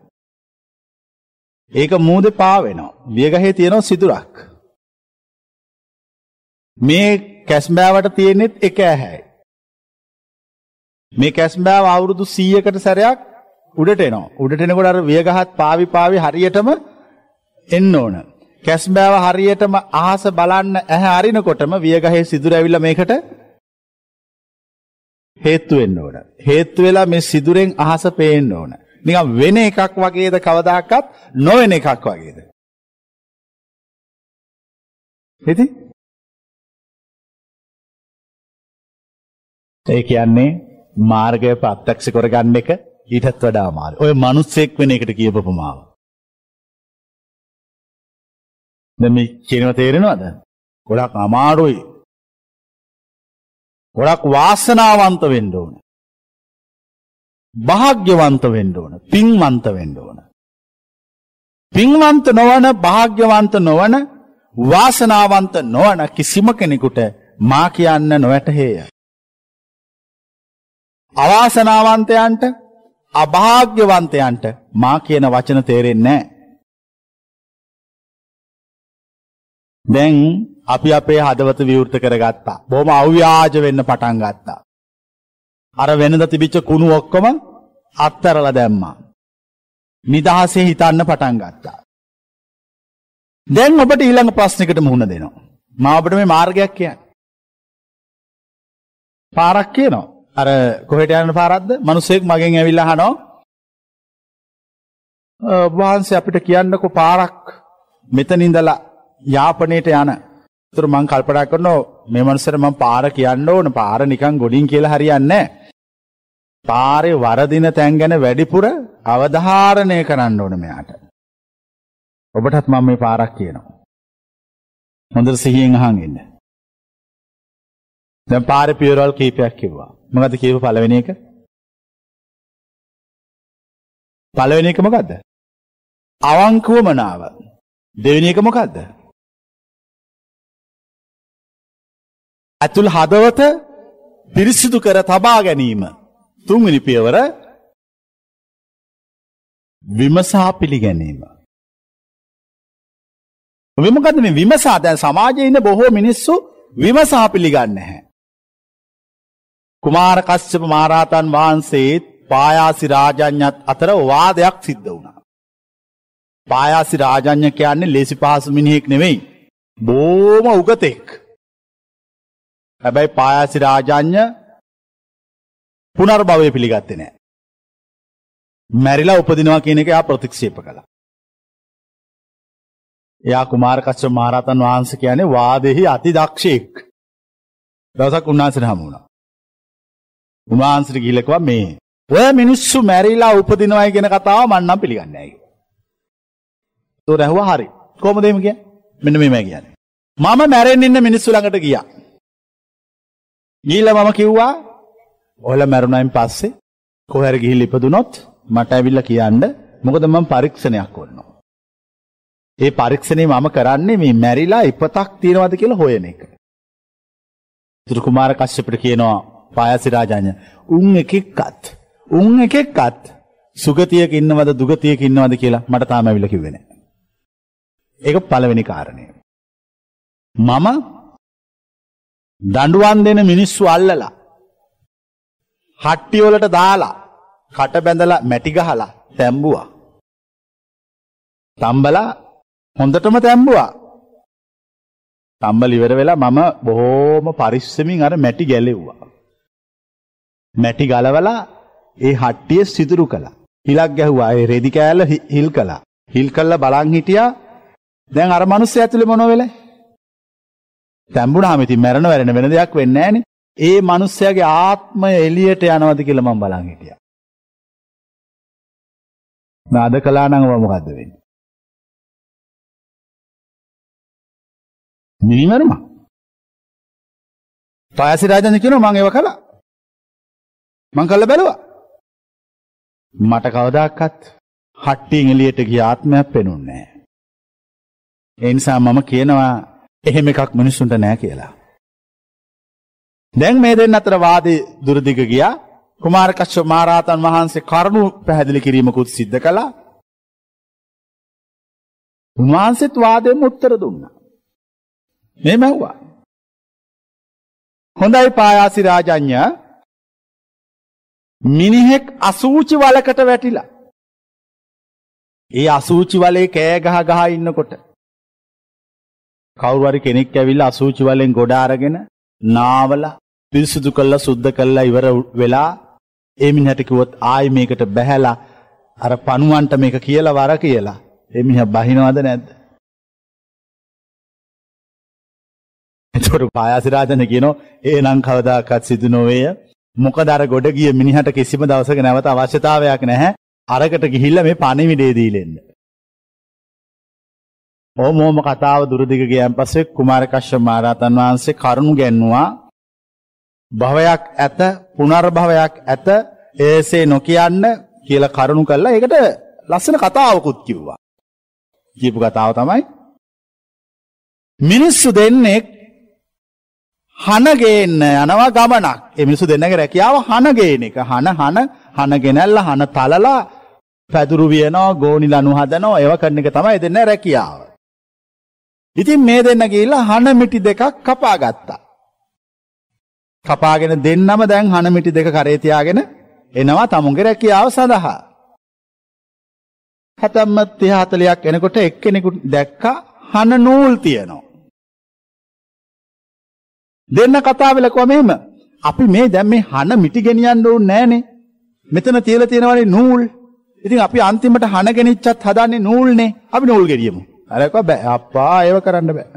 ඒක මූද පාවෙනවා. වියගහේ තියෙනවා සිදුරක්. මේ කැස්බෑවට තියෙනෙත් එක ඇහැයි. මේ කැස්බෑව අවුරුදු 100කට සැරයක් උඩට එනවා. උඩට එනකොට අර වියගහත් පාවි පාවි හරියටම එන්න ඕන. කැස්බෑව හරියටම අහස බලන්න ඇහැ අරිනකොටම වියගහේ සිදුර ඇවිල්ලා මේකට හේතු වෙන්න ඕන. හේතු වෙලා මේ සිදුරෙන් අහස පේන්න ඕන. නිකන් වෙන එකක් වගේද කවදාකවත් නොවන එකක් වගේද? ඉතින් ඒ කියන්නේ මාර්ගය ප්‍රත්‍යක්ෂ කරගන්න එක ඊටත් වඩා අමාරුයි. ඔය මිනිස්සෙක් වෙන එකට කියපපමාව. දැන් මේ කියනවා තේරෙනවද? ගොඩක් අමාරුයි. ගොඩක් වාසනාවන්ත වෙන්න ඕන. භාග්‍යවන්ත වෙන්න ඕන. පින්වන්ත වෙන්න ඕන. පින්වන්ත නොවන භාග්‍යවන්ත නොවන වාසනාවන්ත නොවන කිසිම කෙනෙකුට මා කියන්න නොවැටහේය. අවාසනාවන්තයන්ට අභාග්‍යවන්තයන්ට මා කියන වචන තේරෙන්නේ නැහැ. දැන් අපි අපේ හදවත විවෘත කරගත්තා. බොහොම අව්‍යාජ වෙන්න පටන් ගත්තා. අර වෙනද තිබිච්ච කුණු ඔක්කොම අත්තරලා දැම්මා. නිදහසේ හිතන්න පටන් ගත්තා. දැන් ඔබට ඊළඟ ප්‍රශ්නයකට මුහුණ දෙනවා. මම ඔබට මේ මාර්ගයක් කියන්නේ. පාරක් කියනවා. අර කොහෙට යන පාරක්ද? මිනිස්සෙක් මගෙන් ඇවිල්ලා අහනවා. ඔබ වහන්සේ අපිට කියන්නකෝ පාරක් මෙතන ඉඳලා යාපනයට යන. ඒතර මං කල්පනා කරනවා මේ මනුස්සර මං පාර කියන්න ඕන පාර නිකන් ගොඩින් කියලා හරියන්නේ පාරේ වරදින තැන් ගැන වැඩිපුර අවධාරණය කරන්න ඕන මෙයාට. ඔබටත් මම මේ පාරක් කියනවා. හොඳට සිහියෙන් අහන් ඉන්න. දැන් පාරේ පියවරල් කීපයක් කිව්වා. මොකද්ද කියපු පළවෙනි එක? පළවෙනි එක මොකද්ද? අවංකවමනාව. දෙවෙනි එක මොකද්ද? ඇතුල් හදවත පිරිසිදු කර තබා ගැනීම. තුන්වෙනි පියවර විමසා පිළිගැනීම. මොකද මේ විමසා දැන් සමාජයේ ඉන්න බොහෝ මිනිස්සු විමසා පිළිගන්නේ නැහැ. කුමාර කස්සප මහරහතන් වහන්සේත් පායාසි රාජඤ්ඤත් අතර වාදයක් සිද්ධ වුණා. පායාසි රාජඤ්ඤ කියන්නේ ලේසි පහසු මිනිහෙක් නෙවෙයි. බොහොම උගතෙක්. හැබැයි පායාසි රාජඤ්ඤ පුනර්භවය පිළිගත්තේ නැහැ. මැරිලා උපදිනවා කියන එක එයා ප්‍රතික්ෂේප කළා. එයා කුමාර කස්සප මහරහතන් වහන්සේ කියන්නේ වාදෙහි අති දක්ෂයෙක්. දවසක් උන්වහන්සේට හමු වුණා. උන්වහන්සේට ගිහිල්ලා කිව්වා මේ ඔය මිනිස්සු මැරිලා උපදිනවයි කියන කතාව මම නම් පිළිගන්නේ නැහැ කිව්වා. ඒතොර ඇහුවා හරි. කොහොමද එහෙම කියන්නේ? මෙන්න මේමයි කියන්නේ. මම මැරෙන්න ඉන්න මිනිස්සු ළඟට ගියා. ගිහිල්ලා මම කිව්වා ඔයාලා මැරුණායින් පස්සේ කොහේ හරි ගිහිල්ලා ඉපදුනොත් මට ඇවිල්ලා කියන්න මොකද මම පරීක්ෂණයක් කරනවා. ඒ පරීක්ෂණේ මම කරන්නේ මේ මැරිලා ඉපතක් තියෙනවද කියලා හොයන එක. දුරු කුමාර කශ්‍යපට කියනවා පායසි රාජාඥ උන් එකෙක්වත් උන් එකෙක්වත් සුගතියක ඉන්නවද දුගතියක ඉන්නවද කියලා මට තාම ඇවිල්ලා කිව්වේ නැහැ. ඒක පළවෙනි කාරණය. මම දඬුවම් දෙන මිනිස්සු අල්ලලා හට්ටි වලට දාලා කට බැඳලා මැටි ගහලා තැම්බුවා. තම්බලා හොඳටම තැම්බුවා. තම්බල ඉවර වෙලා මම බොහෝම පරිස්සමින් අර මැටි ගැලෙව්වා. මැටි ගලවලා ඒ හට්ටිය සිදුරු කළා. හිලක් ගැහුවා. ඒ රෙදි කෑල්ල හිල් කළා. හිල් කළා බලන් හිටියා. දැන් අර මිනිස්සයා ඇතුලේ මොනව වෙලේ? තැඹුණාම ඉතින් මැරෙන වැරෙන වෙන දෙයක් වෙන්නේ නැහනේ. ඒ මිනිස්සයාගේ ආත්මය එළියට යනවද කියලා මම බලන් හිටියා. නාද කළා නම් මොකද්ද වෙන්නේ? මිනිමරුම. පායසි රාජන් කියනවා මම ඒව කළා. මං කල්ලා බැලුවා. මට කවදාකවත් හට්ටියෙන් එළියට ගිය ආත්මයක් පෙනුන්නේ නැහැ. ඒ නිසා මම කියනවා එහෙම එකක් මිනිස්සුන්ට නෑ කියලා. දැන් මේ දෙන්න අතර වාදේ දුරදිග ගියා. කුමාර කශ්‍යප මහරහතන් වහන්සේ කරුණු පැහැදිලි කිරීමකුත් සිද්ධ කළා. උන්වහන්සේත් වාදෙම උත්තර දුන්නා. මේ මැව්වා. හොඳයි පායාසි රාජඤ්ඤ මිනිහෙක් අසූචි වලකට වැටිලා. ඒ අසූචි වලේ කෑ ගහ ගහ ඉන්නකොට කවුරු හරි කෙනෙක් ඇවිල්ලා අසූචි වලෙන් ගොඩ අරගෙන නාවලා පිරිසුදු කළා සුද්ධ කළා ඉවර වෙලා ඒ මිනිහට කිව්වොත් ආයි මේකට බැහැලා අර පණුවන්ට මේක කියලා වර කියලා ඒ මිනිහා බහිනවද නැද්ද? එතකොට පායාසිරාජන කියනවා ඒනම් කවදාකවත් සිදු නොවේය. මොකද අර ගොඩ ගිය මිනිහට කිසිම දවසක නැවත අවශ්‍යතාවයක් නැහැ. අරකට ගිහිල්ලා මේ පණිවිඩය දීලෙන්න. ඕම ඕම කතාව දුරදිග ගියන් පස්සේ කුමාර කශ්‍යප මහරහතන් වහන්සේ කරුණු ගැන්නුවා භවයක් ඇත පුනර්භවයක් ඇත ඒසේ නොකියන්න කියලා කරුණු කළා. ඒකට ලස්සන කතාවකුත් කිව්වා. කියපු කතාව තමයි මිනිස්සු දෙන්නෙක් හන ගේන්න යනවා ගමනක්. ඒ මිනිස්සු දෙන්නගේ රැකියාව හන ගේන එක. හන හන හන ගෙනල්ලා හන තලලා පැදුරු වියනවා, ගෝනි ලනු හදනවා, ඒව කරන එක තමයි දෙන්න රැකියාව. ඉතින් මේ දෙන්න ගිහිල්ලා හන මිටි දෙකක් කපා ගත්තා. කපාගෙන දෙන්නම දැන් හන මිටි දෙක කරේ තියාගෙන එනවා තමුන්ගේ රැකියාව සඳහා. හැතැම්ම 30 40ක් එනකොට එක්කෙනෙකු දැක්කා හන නූල් තියෙනවා. දෙන්න කතා වෙලා කොහොම මෙහෙම අපි මේ දැන් මේ හන මිටි ගෙනියන්න ඕනේ නෑනේ. මෙතන තියලා තියෙනවනේ නූල්. ඉතින් අපි අන්තිමට හන ගෙනිච්චත් හදන්නේ නූල්නේ. අපි නූල් ගෙනියමු. අර කිව්වා බෑ අප්පා ඒව කරන්න බෑ.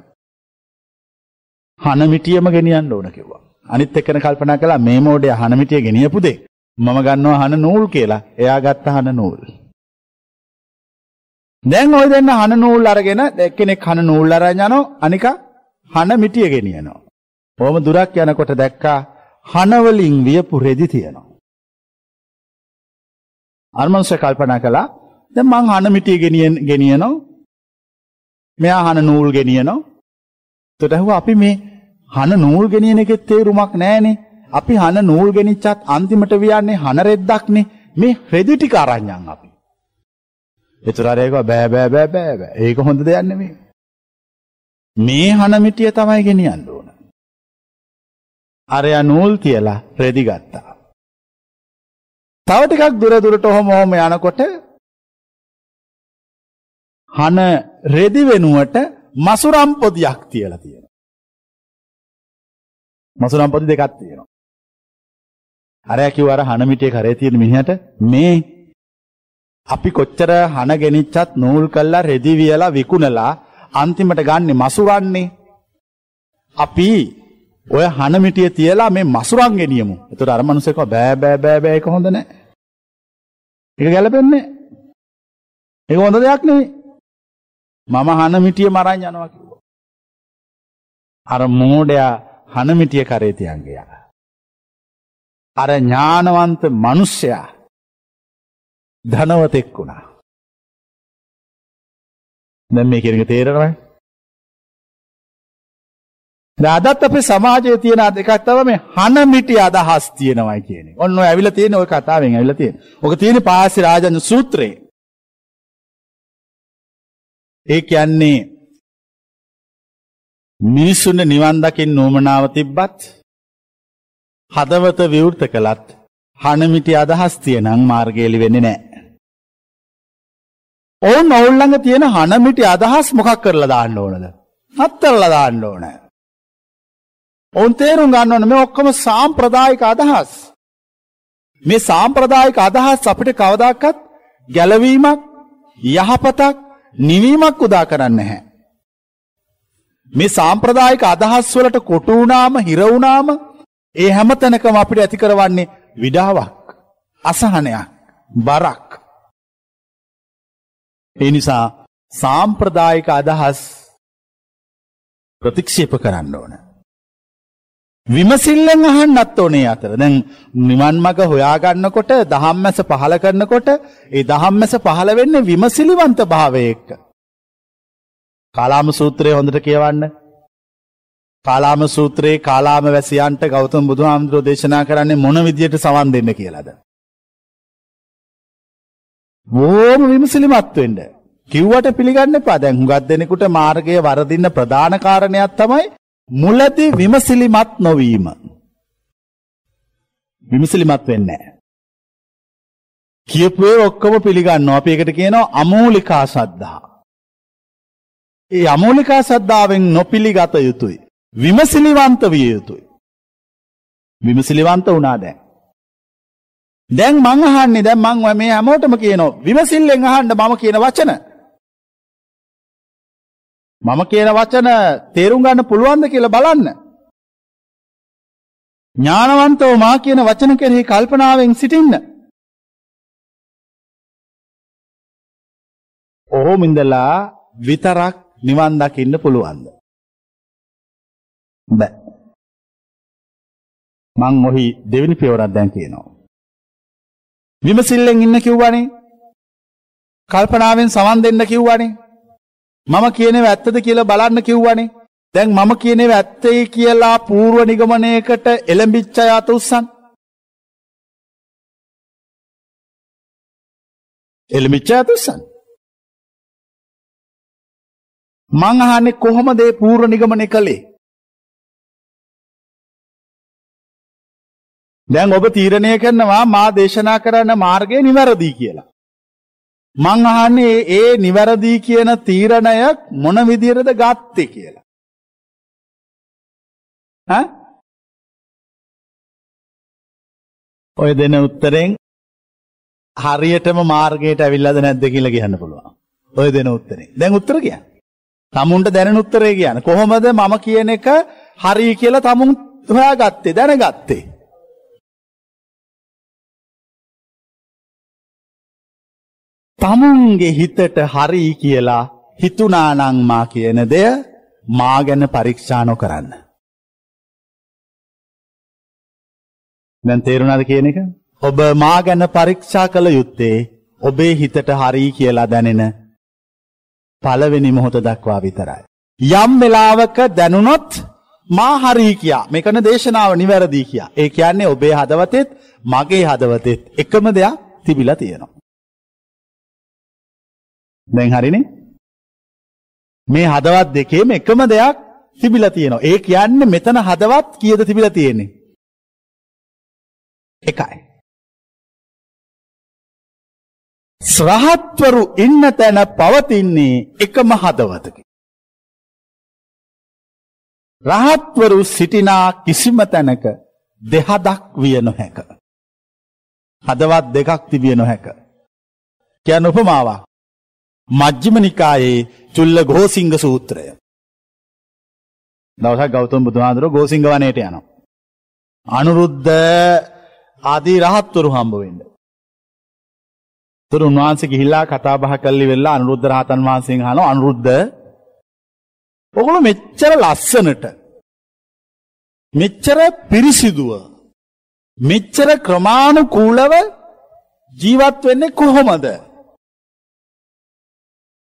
හන මිටියම ගෙනියන්න ඕන කිව්වා. අනිත් එක්කන කල්පනා කළා මේ මොඩේ හන මිටිය ගෙනියපු දෙ. මම ගන්නවා හන නූල් කියලා. එයා ගත්ත හන නූල්. දැන් ওই දෙන්න හන නූල් අරගෙන එක්කෙනෙක් හන නූල් අරන් යනවා අනික හන මිටිය ගෙනියනවා. ඕම දුරක් යනකොට දැක්කා හන වලින් වියපු රෙදි තියෙනවා. අර්මංශ කල්පනා කළා දැන් මං හන මිටිය ගෙනියන ගෙනියනවා. මෙයා හන නූල් ගෙනියනවා. එතකොට ඇහුවා අපි මේ හන නූල් ගෙනියන එකේ තේරුමක් නැහනේ. අපි හන නූල් ගෙනිච්චත් අන්තිමට වියන්නේ හන රෙද්දක්නේ. මේ රෙදි ටික අරන් යන් අපි. ඒතරාරයක බෑ බෑ බෑ බෑ බෑ. ඒක හොඳ දෙයක් නෙමෙයි. මේ හන මිටිය තමයි ගෙනියන්න ඕන. අරයා නූල් තියලා රෙදි ගත්තා. තව ටිකක් දුර දුරට ඔහොම ඔහොම යනකොට හන රෙදි වෙනුවට මසුරම් පොදියක් තියලා තියෙනවා. මසුරම් පොදි දෙකක් තියෙනවා. අරයා කිව්ව අර හන මිටියේ කරේ තියෙන මිනිහට මේ අපි කොච්චර හන ගෙනිච්චත් නූල් කල්ලා රෙදි වියලා විකුණලා අන්තිමට ගන්නේ මසුරන්නේ. අපි ඔය හන මිටිය තියලා මේ මසුරන් ගෙනියමු. එතකොට අර මිනිස්සෙක් බෑ බෑ බෑ බෑ ඒක හොඳ නෑ. ඒක ගැලපෙන්නේ ඒක හොඳ දෙයක් නෙවෙයි. මම හන මිටිය මරන් යනවා කිව්වා. අර මෝඩයා හන මිටිය කරේ තියන් ගියා. අර ඥානවන්ත මිනිසයා ධනවතෙක් වුණා. දැන් මේ කියන එක තේරෙනවද? අදත් අපේ සමාජයේ තියෙන දෙකක් තමයි මේ හන මිටි අදහස් තියෙනවයි කියන්නේ. ඔන්න ඔය ඇවිල්ලා තියෙන ওই කතාවෙන් ඇවිල්ලා තියෙන. ඔක තියෙන්නේ පාසි රාජන් සූත්‍රයේ. ඒ කියන්නේ මිනිසුන් නිවන් දකින්න උවමනාව තිබ්බත් හදවත විවෘත කළත් හන මිටි අදහස් තියෙනම් මාර්ගයලි වෙන්නේ නැහැ. ඔවුන් ඔවුන් ළඟ තියෙන හන මිටි අදහස් මොකක් කරලා දාන්න ඕනද? හත්තරලා දාන්න ඕනේ. ඔවුන් තේරුම් ගන්න ඕන මේ ඔක්කොම සාම්ප්‍රදායික අදහස්. මේ සාම්ප්‍රදායික අදහස් අපිට කවදාකවත් ගැලවීමක් යහපතක් නිවීමක් උදා කරන්නේ නැහැ. මේ සාම්ප්‍රදායික අදහස් වලට කොටු වුණාම හිර වුණාම ඒ හැම තැනකම අපිට ඇති කරවන්නේ විඩාවක් අසහනයක් බරක්. ඒ නිසා සාම්ප්‍රදායික අදහස් ප්‍රතික්ෂේප කරන්න ඕන. විමසිල්ලෙන් අහන්නත් ඕනේ අතර. දැන් නිවන් මඟ හොයාගන්නකොට දහම්මැස පහල කරනකොට ඒ දහම්මැස පහල වෙන්නේ විමසිලිවන්ත භාවයක. කාලාම සූත්‍රය හොඳට කියවන්න. කාලාම සූත්‍රයේ කාලාම වැසියන්ට ගෞතම බුදුහාමුදුරෝ දේශනා කරන්නේ මොන විදියට සවන් දෙන්න කියලාද. බොහොම විමසිලිමත් වෙන්න. කිව්වට පිළිගන්න එපා. දැන් හුඟක් දෙනෙකුට මාර්ගය වරදින්න ප්‍රධාන කාරණයක් තමයි මුලදී විමසිලිමත් නොවීම. විමසිලිමත් වෙන්නේ නැහැ. කියපු ඒවා ඔක්කොම පිළිගන්නවා. අපි ඒකට කියනවා අමූලිකා සද්ධා. ඒ අමූලිකා සද්ධාවෙන් නොපිළිගත යුතුයි. විමසිලිවන්ත විය යුතුයි. විමසිලිවන්ත වුණා දැන්. දැන් මං අහන්නේ දැන් මං මේ හැමෝටම කියනවා විමසිල්ලෙන් අහන්න මම කියන වචන. මම කියන වචන තේරුම් ගන්න පුළුවන්ද කියලා බලන්න. ඥානවන්තව මා කියන වචන කෙරෙහි කල්පනාවෙන් සිටින්න. ඔහොම ඉඳලා විතරක් නිවන් දකින්න පුළුවන්ද? බෑ. මං ඔහි දෙවෙනි පියවරක් දැන් කියනවා. විමසිල්ලෙන් ඉන්න කිව්වනේ. කල්පනාවෙන් සමන් දෙන්න කිව්වනේ. මම කියනව ඇත්තද කියලා බලන්න කිව්වනේ. දැන් මම කියනව ඇත්තේ කියලා පූර්ව නිගමනයකට එළඹිච්ච යත උස්සන්. එළඹිච්ච යත උස්සන්. මං අහන්නේ කොහොමද ඒ පූර්ව නිගමනය කළේ? දැන් ඔබ තීරණය කරනවා මා දේශනා කරන්න මාර්ගය නිවැරදි කියලා. මං අහන්නේ ඒ නිවැරදි කියන තීරණය මොන විදිහටද ගත්තේ කියලා. ඈ? ඔය දෙන උත්තරෙන් හරියටම මාර්ගයට ඇවිල්ලාද නැද්ද කියලා කියන්න පුළුවන්. ඔය දෙන උත්තරේ. දැන් උත්තර කියන්න. තමුන්ට දැනෙන උත්තරේ කියන්න. කොහොමද මම කියන එක හරි කියලා තමුන් හොයාගත්තේ දැනගත්තේ? තමුන්ගේ හිතට හරි කියලා හිතුනානං මා කියන දෙය මා ගැන පරීක්ෂා නොකරන්න. දැන් තේරුණාද කියන එක? ඔබ මා ගැන පරීක්ෂා කළ යුත්තේ ඔබේ හිතට හරි කියලා දැනෙන පළවෙනි මොහොත දක්වා විතරයි. යම් වෙලාවක දැනුනොත් මා හරි කියා මේකන දේශනාව නිවැරදි කියා. ඒ කියන්නේ ඔබේ හදවතෙත් මගේ හදවතෙත් එකම දෙයක් තිබිලා තියෙනවා. දැන් හරිනේ? මේ හදවත් දෙකේම එකම දෙයක් තිබිලා තියෙනවා. ඒ කියන්නේ මෙතන හදවත් කීයද තිබිලා තියෙන්නේ? එකයි. ශ්‍රහත්වරු ඉන්න තැන පවතින්නේ එකම හදවතක. රහත්වරු සිටිනා කිසිම තැනක දෙහදක් විය නොහැක. හදවත් දෙකක් තිබිය නොහැක. කියන්න උපමාවක්. මජ්ජිම නිකායේ චුල්ල ගෝසිංග සූත්‍රය. දවසක් ගෞතම බුදුහාඳුර ගෝසිංග වනයට යනවා. අනුරුද්ධ ආදී රහත්වරු හම්බ වෙන්න. තුර උන්වහන්සේ ගිහිල්ලා කතා බහ කල්ලි වෙලා අනුරුද්ධ රහතන් වහන්සේගෙන් අහනවා අනුරුද්ධ ඔගොල්ලෝ මෙච්චර ලස්සනට මෙච්චර පිරිසිදුව මෙච්චර ක්‍රමානුකූලව ජීවත් වෙන්නේ කොහොමද?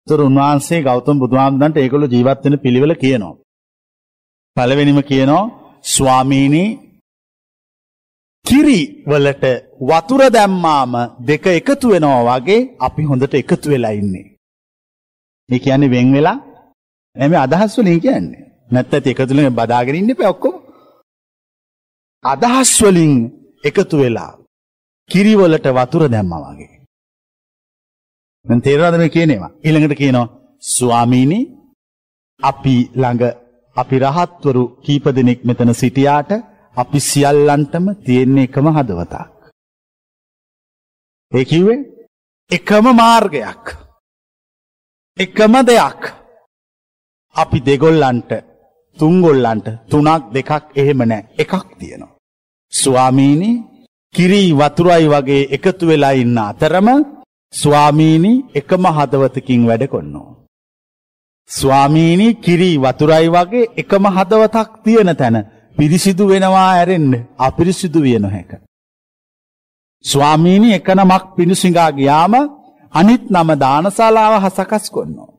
තොර උන්වහන්සේ ගෞතම බුදුහාමුදුරන්ට ඒගොල්ලෝ ජීවත් වෙන පිළිවෙල කියනවා. පළවෙනිම කියනවා ස්වාමීනි කිරි වලට වතුර දැම්මාම දෙක එකතු වෙනවා වගේ අපි හොඳට එකතු වෙලා ඉන්නේ. ඒ කියන්නේ වෙන් වෙලා එමේ අදහස් වලින් කියන්නේ. නැත්නම් එකතු වෙලා බදාගෙන ඉන්න එපා ඔක්කොම. අදහස් වලින් එකතු වෙලා කිරි වලට වතුර දැම්මා වගේ. දැන් තේරෙනවද මේ කියනේවා? ඊළඟට කියනවා ස්වාමීනි අපි ළඟ අපි රහත්වරු කීප දෙනෙක් මෙතන සිටියාට අපි සියල්ලන්ටම තියෙන එකම හදවතක්. ඒ කිව්වේ එකම මාර්ගයක්. එකම දෙයක්. අපි දෙගොල්ලන්ට තුන්ගොල්ලන්ට තුනක් දෙකක් එහෙම නැහැ එකක් තියෙනවා. ස්වාමීනි කිරි වතුරයි වගේ එකතු වෙලා ඉන්න අතරම ස්වාමීනි එකම හදවතකින් වැඩ කොන්නෝ. ස්වාමීනි කිරි වතුරයි වගේ එකම හදවතක් තියෙන තැන පිරිසිදු වෙනවා ඇරෙන්න අපිරිසිදු විය නොහැක. ස්වාමීනි එකනමක් පිණුසිඟා ගියාම අනිත් නම දානශාලාව හසකස් කොන්නෝ.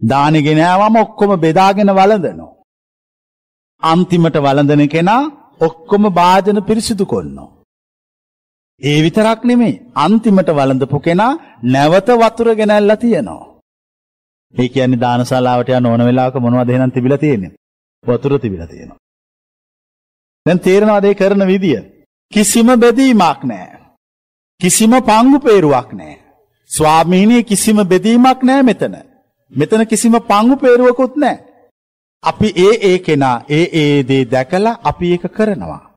දානෙ ගෙනාවම ඔක්කොම බෙදාගෙන වළඳනවා. අන්තිමට වළඳන කෙනා ඔක්කොම භාජන පිරිසිදු කරනවා. ඒ විතරක් නෙමෙයි අන්තිමට වළඳපු කෙනා නැවත වතුර ගෙනල්ලා තියනවා. ඒ කියන්නේ දානශාලාවට යන ඕන වෙලාවක මොනවද එහෙනම් තිබිලා තියෙන්නේ? වතුර තිබිලා තියෙනවා. දැන් තේරෙනවද ඒ කරන විදිය? කිසිම බෙදීමක් නැහැ. කිසිම පංගු peerුවක් නැහැ. ස්වාමීනි කිසිම බෙදීමක් නැහැ මෙතන. මෙතන කිසිම පංගු peerුවකුත් නැහැ. අපි ඒ ඒ කෙනා ඒ ඒ දේ දැකලා අපි ඒක කරනවා.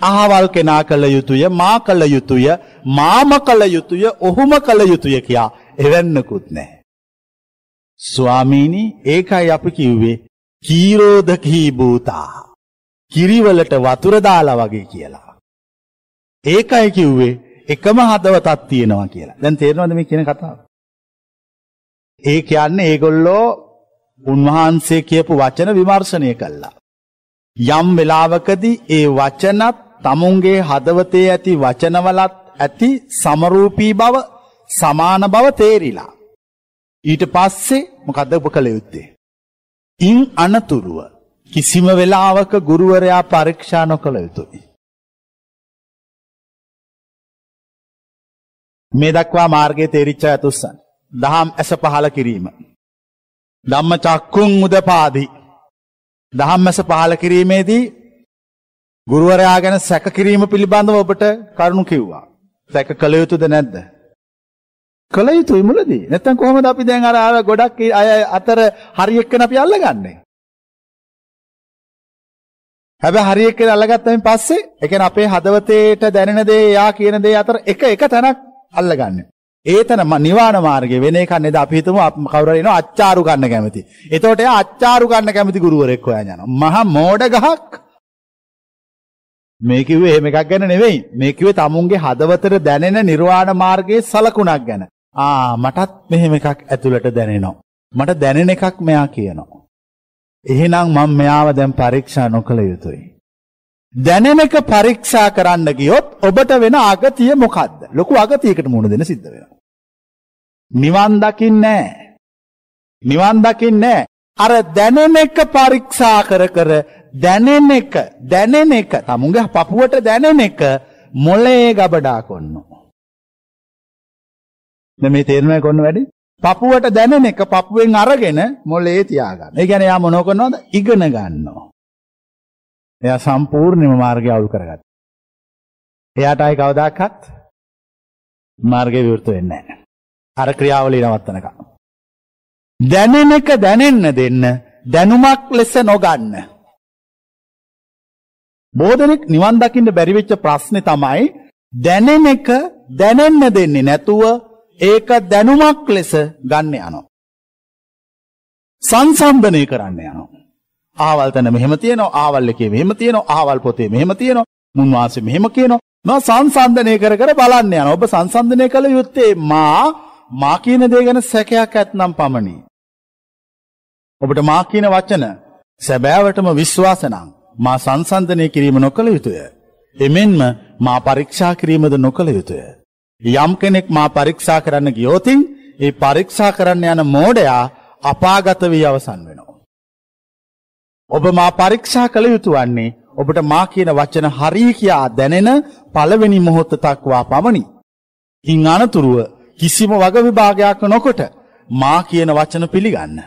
අහවල් කෙනා කළ යුතුය මා කළ යුතුය මාම කළ යුතුය ඔහුම කළ යුතුය කියා එවන්නකුත් නැහැ. ස්වාමීනි ඒකයි අපි කිව්වේ කීරෝධකී භූතා. කිරිවලට වතුර දාලා වගේ කියලා. ඒකයි කිව්වේ එකම හදවතක් තියෙනවා කියලා. දැන් තේරෙනවද මේ කියන කතාව? ඒ කියන්නේ ඒගොල්ලෝ උන්වහන්සේ කියපු වචන විමර්ශනය කළා. යම් වෙලාවකදී ඒ වචනත් තමුන්ගේ හදවතේ ඇති වචනවලත් ඇති සමරූපී බව සමාන බව තේරිලා. ඊට පස්සේ මොකද්ද ඔබ කළ යුත්තේ? ඉන් අනතුරුව කිසිම වෙලාවක ගුරුවරයා පරීක්ෂා නොකළ යුතුයි. මේ දක්වා මාර්ගයේ තේරිච්ච ඇතුස්සන්. දහම් ඇස පහල කිරීම. ධම්ම චක්කුන් උදපාදි. දහම් ඇස පහල කිරීමේදී ගුරුවරයා ගැන සැක කිරීම පිළිබඳව ඔබට කරුණු කිව්වා. සැක කළ යුතුද නැද්ද? කළ යුතුයි මුලදී. නැත්තම් කොහොමද අපි දැන් අර අර ගොඩක් අය අතර හරි එක්කන අපි අල්ලගන්නේ? හැබැයි හරි එක්කන අල්ලගත්තයින් පස්සේ ඒ කියන්නේ අපේ හදවතේට දැනෙන දේ යා කියන දේ අතර එක එක තැනක් අල්ලගන්නේ. ඒතන නිවාන මාර්ගය වෙන එකක් නේද අපි හිතමු කවුරු හරි එනවා අච්චාරු ගන්න කැමති. එතකොට එයා අච්චාරු ගන්න කැමති ගුරුවරයෙක් හොයන් යනවා. මහා මෝඩ ගහක්. මේ කිව්වේ එහෙම එකක් ගැන නෙවෙයි. මේ කිව්වේ tamunගේ හදවතට දැනෙන නිර්වාණ මාර්ගයේ සලකුණක් ගැන. ආ මටත් මෙහෙම එකක් ඇතුළට දැනෙනවා. මට දැනෙන එකක් මෙයා කියනවා. එහෙනම් මම මෙයාව දැන් පරීක්ෂා නොකළ යුතුයි. දැනෙන එක පරීක්ෂා කරන්න ගියොත් ඔබට වෙන අගතිය මොකද්ද? ලොකු අගතියකට මුහුණ දෙන්න සිද්ධ වෙනවා. නිවන් දකින්නේ නිවන් දකින්නේ අර දැනෙන එක පරීක්ෂා කර කර දැනෙන එක දැනෙන එක තමුන්ගේ පපුවට දැනෙන එක මොලේ ගබඩා කොන්නෝ. දැන් මේ තේරුණා කොන්න වැඩි? පපුවට දැනෙන එක පපුවෙන් අරගෙන මොලේ තියාගන්න. ඒ කියන්නේ යා මොනව කරනවද? ඉගෙන ගන්නවා. එයා සම්පූර්ණයෙන්ම මාර්ගය අවුල් කරගත්තා. එයාට ආයි කවදාකවත් මාර්ගය විවෘත වෙන්නේ නැහැ. අර ක්‍රියාවලිය නවත්තනකම්. දැනෙන එක දැනෙන්න දෙන්න දැනුමක් ලෙස නොගන්න. බෝධනෙක් නිවන් දකින්න බැරි වෙච්ච ප්‍රශ්නේ තමයි දැනෙන එක දැනෙන්න දෙන්නේ නැතුව ඒක දැනුමක් ලෙස ගන්න යනවා. සංසන්දනය කරන්න යනවා. ආවල් තැන මෙහෙම තියෙනවා, ආවල් එකේ මෙහෙම තියෙනවා, ආවල් පොතේ මෙහෙම තියෙනවා, මුන්වාසේ මෙහෙම කියනවා. මම සංසන්දනය කර කර බලන්න යනවා. ඔබ සංසන්දනය කළ යුත්තේ මා මා කියන දේ ගැන සැකයක් ඇත්නම් පමණි. ඔබට මා කියන වචන සැබෑවටම විශ්වාස නම් මා සංසන්දනය කිරීම නොකළ යුතුය. එමෙන්ම මා පරීක්ෂා කිරීමද නොකළ යුතුය. යම් කෙනෙක් මා පරීක්ෂා කරන්න ගියෝතින් ඒ පරීක්ෂා කරන්න යන මෝඩයා අපාගත වී අවසන් වෙනවා. ඔබ මා පරීක්ෂා කළ යුතු වන්නේ ඔබට මා කියන වචන හරී කියා දැනෙන පළවෙනි මොහොත දක්වා පමණි. ඉන් අනතුරුව කිසිම වග විභාගයක් නොකොට මා කියන වචන පිළිගන්න.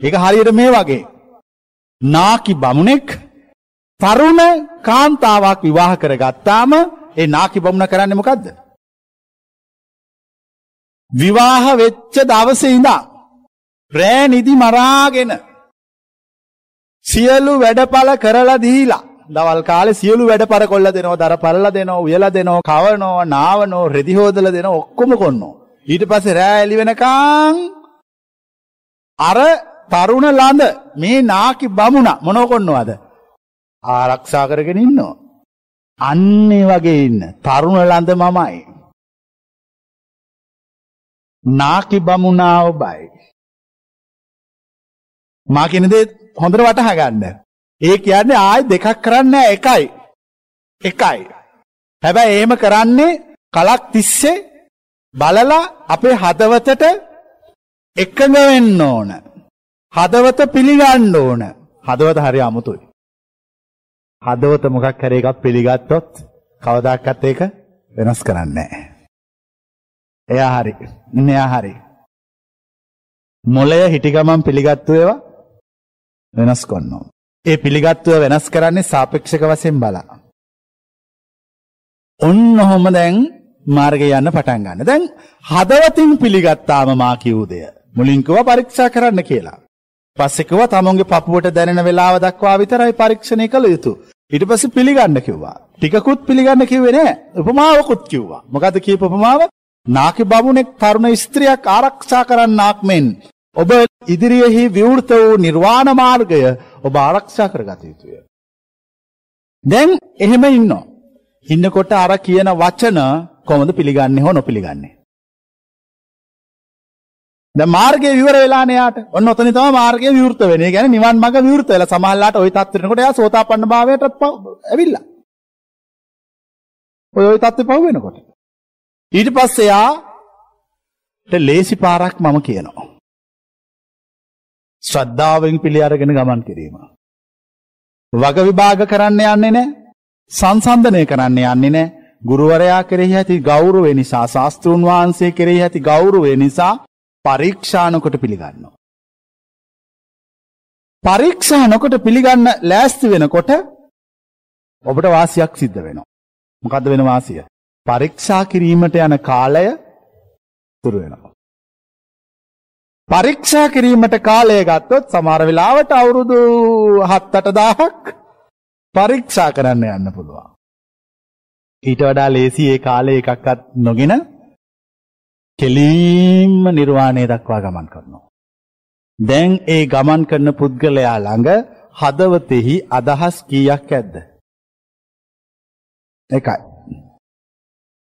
ඒක හරියට මේ වගේ. නාකි බමුණෙක් තරුණ කාන්තාවක් විවාහ කරගත්තාම ඒ නාකි බමුණ කරන්නේ මොකද්ද? විවාහ වෙච්ච දවසේ ඉඳන් රෑ නිදි මරාගෙන සියලු වැඩපල කරලා දීලා දවල් කාලේ සියලු වැඩපර කොල්ල දෙනවා දර පරලා දෙනවා උයලා දෙනවා කවනවා නාවනවා රෙදි හොදලා දෙනවා ඔක්කොම කොන්නෝ ඊට පස්සේ රෑ එළි වෙනකන් අර තරුණ ළඳ මේ නාකි බමුණ මොනව කොන්නවද ආරක්ෂා කරගෙන ඉන්නවා අන්නේ වගේ ඉන්න තරුණ ළඳ මමයි නාකි බමුණා ඔබයි. මා කියන දේ හොඳට වටහා ගන්න. ඒ කියන්නේ ආයි දෙකක් කරන්නේ එකයි. එකයි. හැබැයි එහෙම කරන්නේ කලක් තිස්සේ බලලා අපේ හදවතට එකඟ වෙන්න ඕන. හදවත පිළිගන්න ඕන. හදවත හරි අමුතුයි. හදවත මොකක් හරි එකක් පිළිගත්තොත් කවදාකවත් ඒක වෙනස් කරන්නේ නැහැ. එයා හරි. මෙයා හරි. මොළය හිටි ගමන් පිළිගත්තු ඒවා වෙනස් කරනවා. ඒ පිළිගත්තුව වෙනස් කරන්නේ සාපේක්ෂක වශයෙන් බලා. ඔන්න ඔහොම දැන් මාර්ගය යන්න පටන් ගන්න. දැන් හදවතින් පිළිගත්තාම මා කිව් දෙය. මුලින් කිව්වා පරීක්ෂා කරන්න කියලා. පස්සේ කිව්වා තමන්ගේ පපුවට දැනෙන වෙලාව දක්වා විතරයි පරීක්ෂණය කළ යුතු. ඊට පස්සේ පිළිගන්න කිව්වා. ටිකකුත් පිළිගන්න කිව්වේ නෑ. උපමාවකුත් කිව්වා. මොකද්ද කියපු උපමාව? නාකි බමුණෙක් තරුණ ස්ත්‍රියක් ආරක්ෂා කරන්නාක් මෙන් ඔබ ඉදිරියෙහි විවෘත වූ නිර්වාණ මාර්ගය ඔබ ආරක්ෂා කරගත යුතුය. දැන් එහෙම ඉන්නවා. ඉන්නකොට අර කියන වචන කොහොමද පිළිගන්නේ හෝ නොපිළිගන්නේ? දැන් මාර්ගය විවර වෙලානේ යාට. ඔන්න ඔතන තමයි මාර්ගය විවෘත වෙන්නේ. ඒ කියන්නේ නිවන් මඟ විවෘත වෙලා සමහරලාට ওই තත්ත්වෙනකොට එයා සෝතාපන්න භාවයටත් ඇවිල්ලා. ඔය ওই තත්ත්වෙ පහු වෙනකොට. ඊට පස්සේ යාට ලේසි පාරක් මම කියනවා. ශ්‍රද්ධාවෙන් පිළි අරගෙන ගමන් කිරීම. වග විභාග කරන්න යන්නේ නැහැ. සංසන්දනය කරන්න යන්නේ නැහැ. ගුරුවරයා කෙරෙහි ඇති ගෞරවය නිසා ශාස්ත්‍රුන් වහන්සේ කෙරෙහි ඇති ගෞරවය නිසා පරීක්ෂා නොකොට පිළිගන්නවා. පරීක්ෂා නොකොට පිළිගන්න ලෑස්ති වෙනකොට ඔබට වාසියක් සිද්ධ වෙනවා. මොකද්ද වෙන වාසිය? පරීක්ෂා කිරීමට යන කාලය තුරු වෙනවා. පරීක්ෂා කිරීමට කාලය ගත්තොත් සමහර වෙලාවට අවුරුදු 7-8000ක් පරීක්ෂා කරන්න යන්න පුළුවන්. ඊට වඩා ලේසි ඒ කාලේ එකක්වත් නොගෙන කෙලින්ම නිර්වාණය දක්වා ගමන් කරනවා. දැන් ඒ ගමන් කරන පුද්ගලයා ළඟ හදවතෙහි අදහස් කීයක් ඇද්ද? එකයි.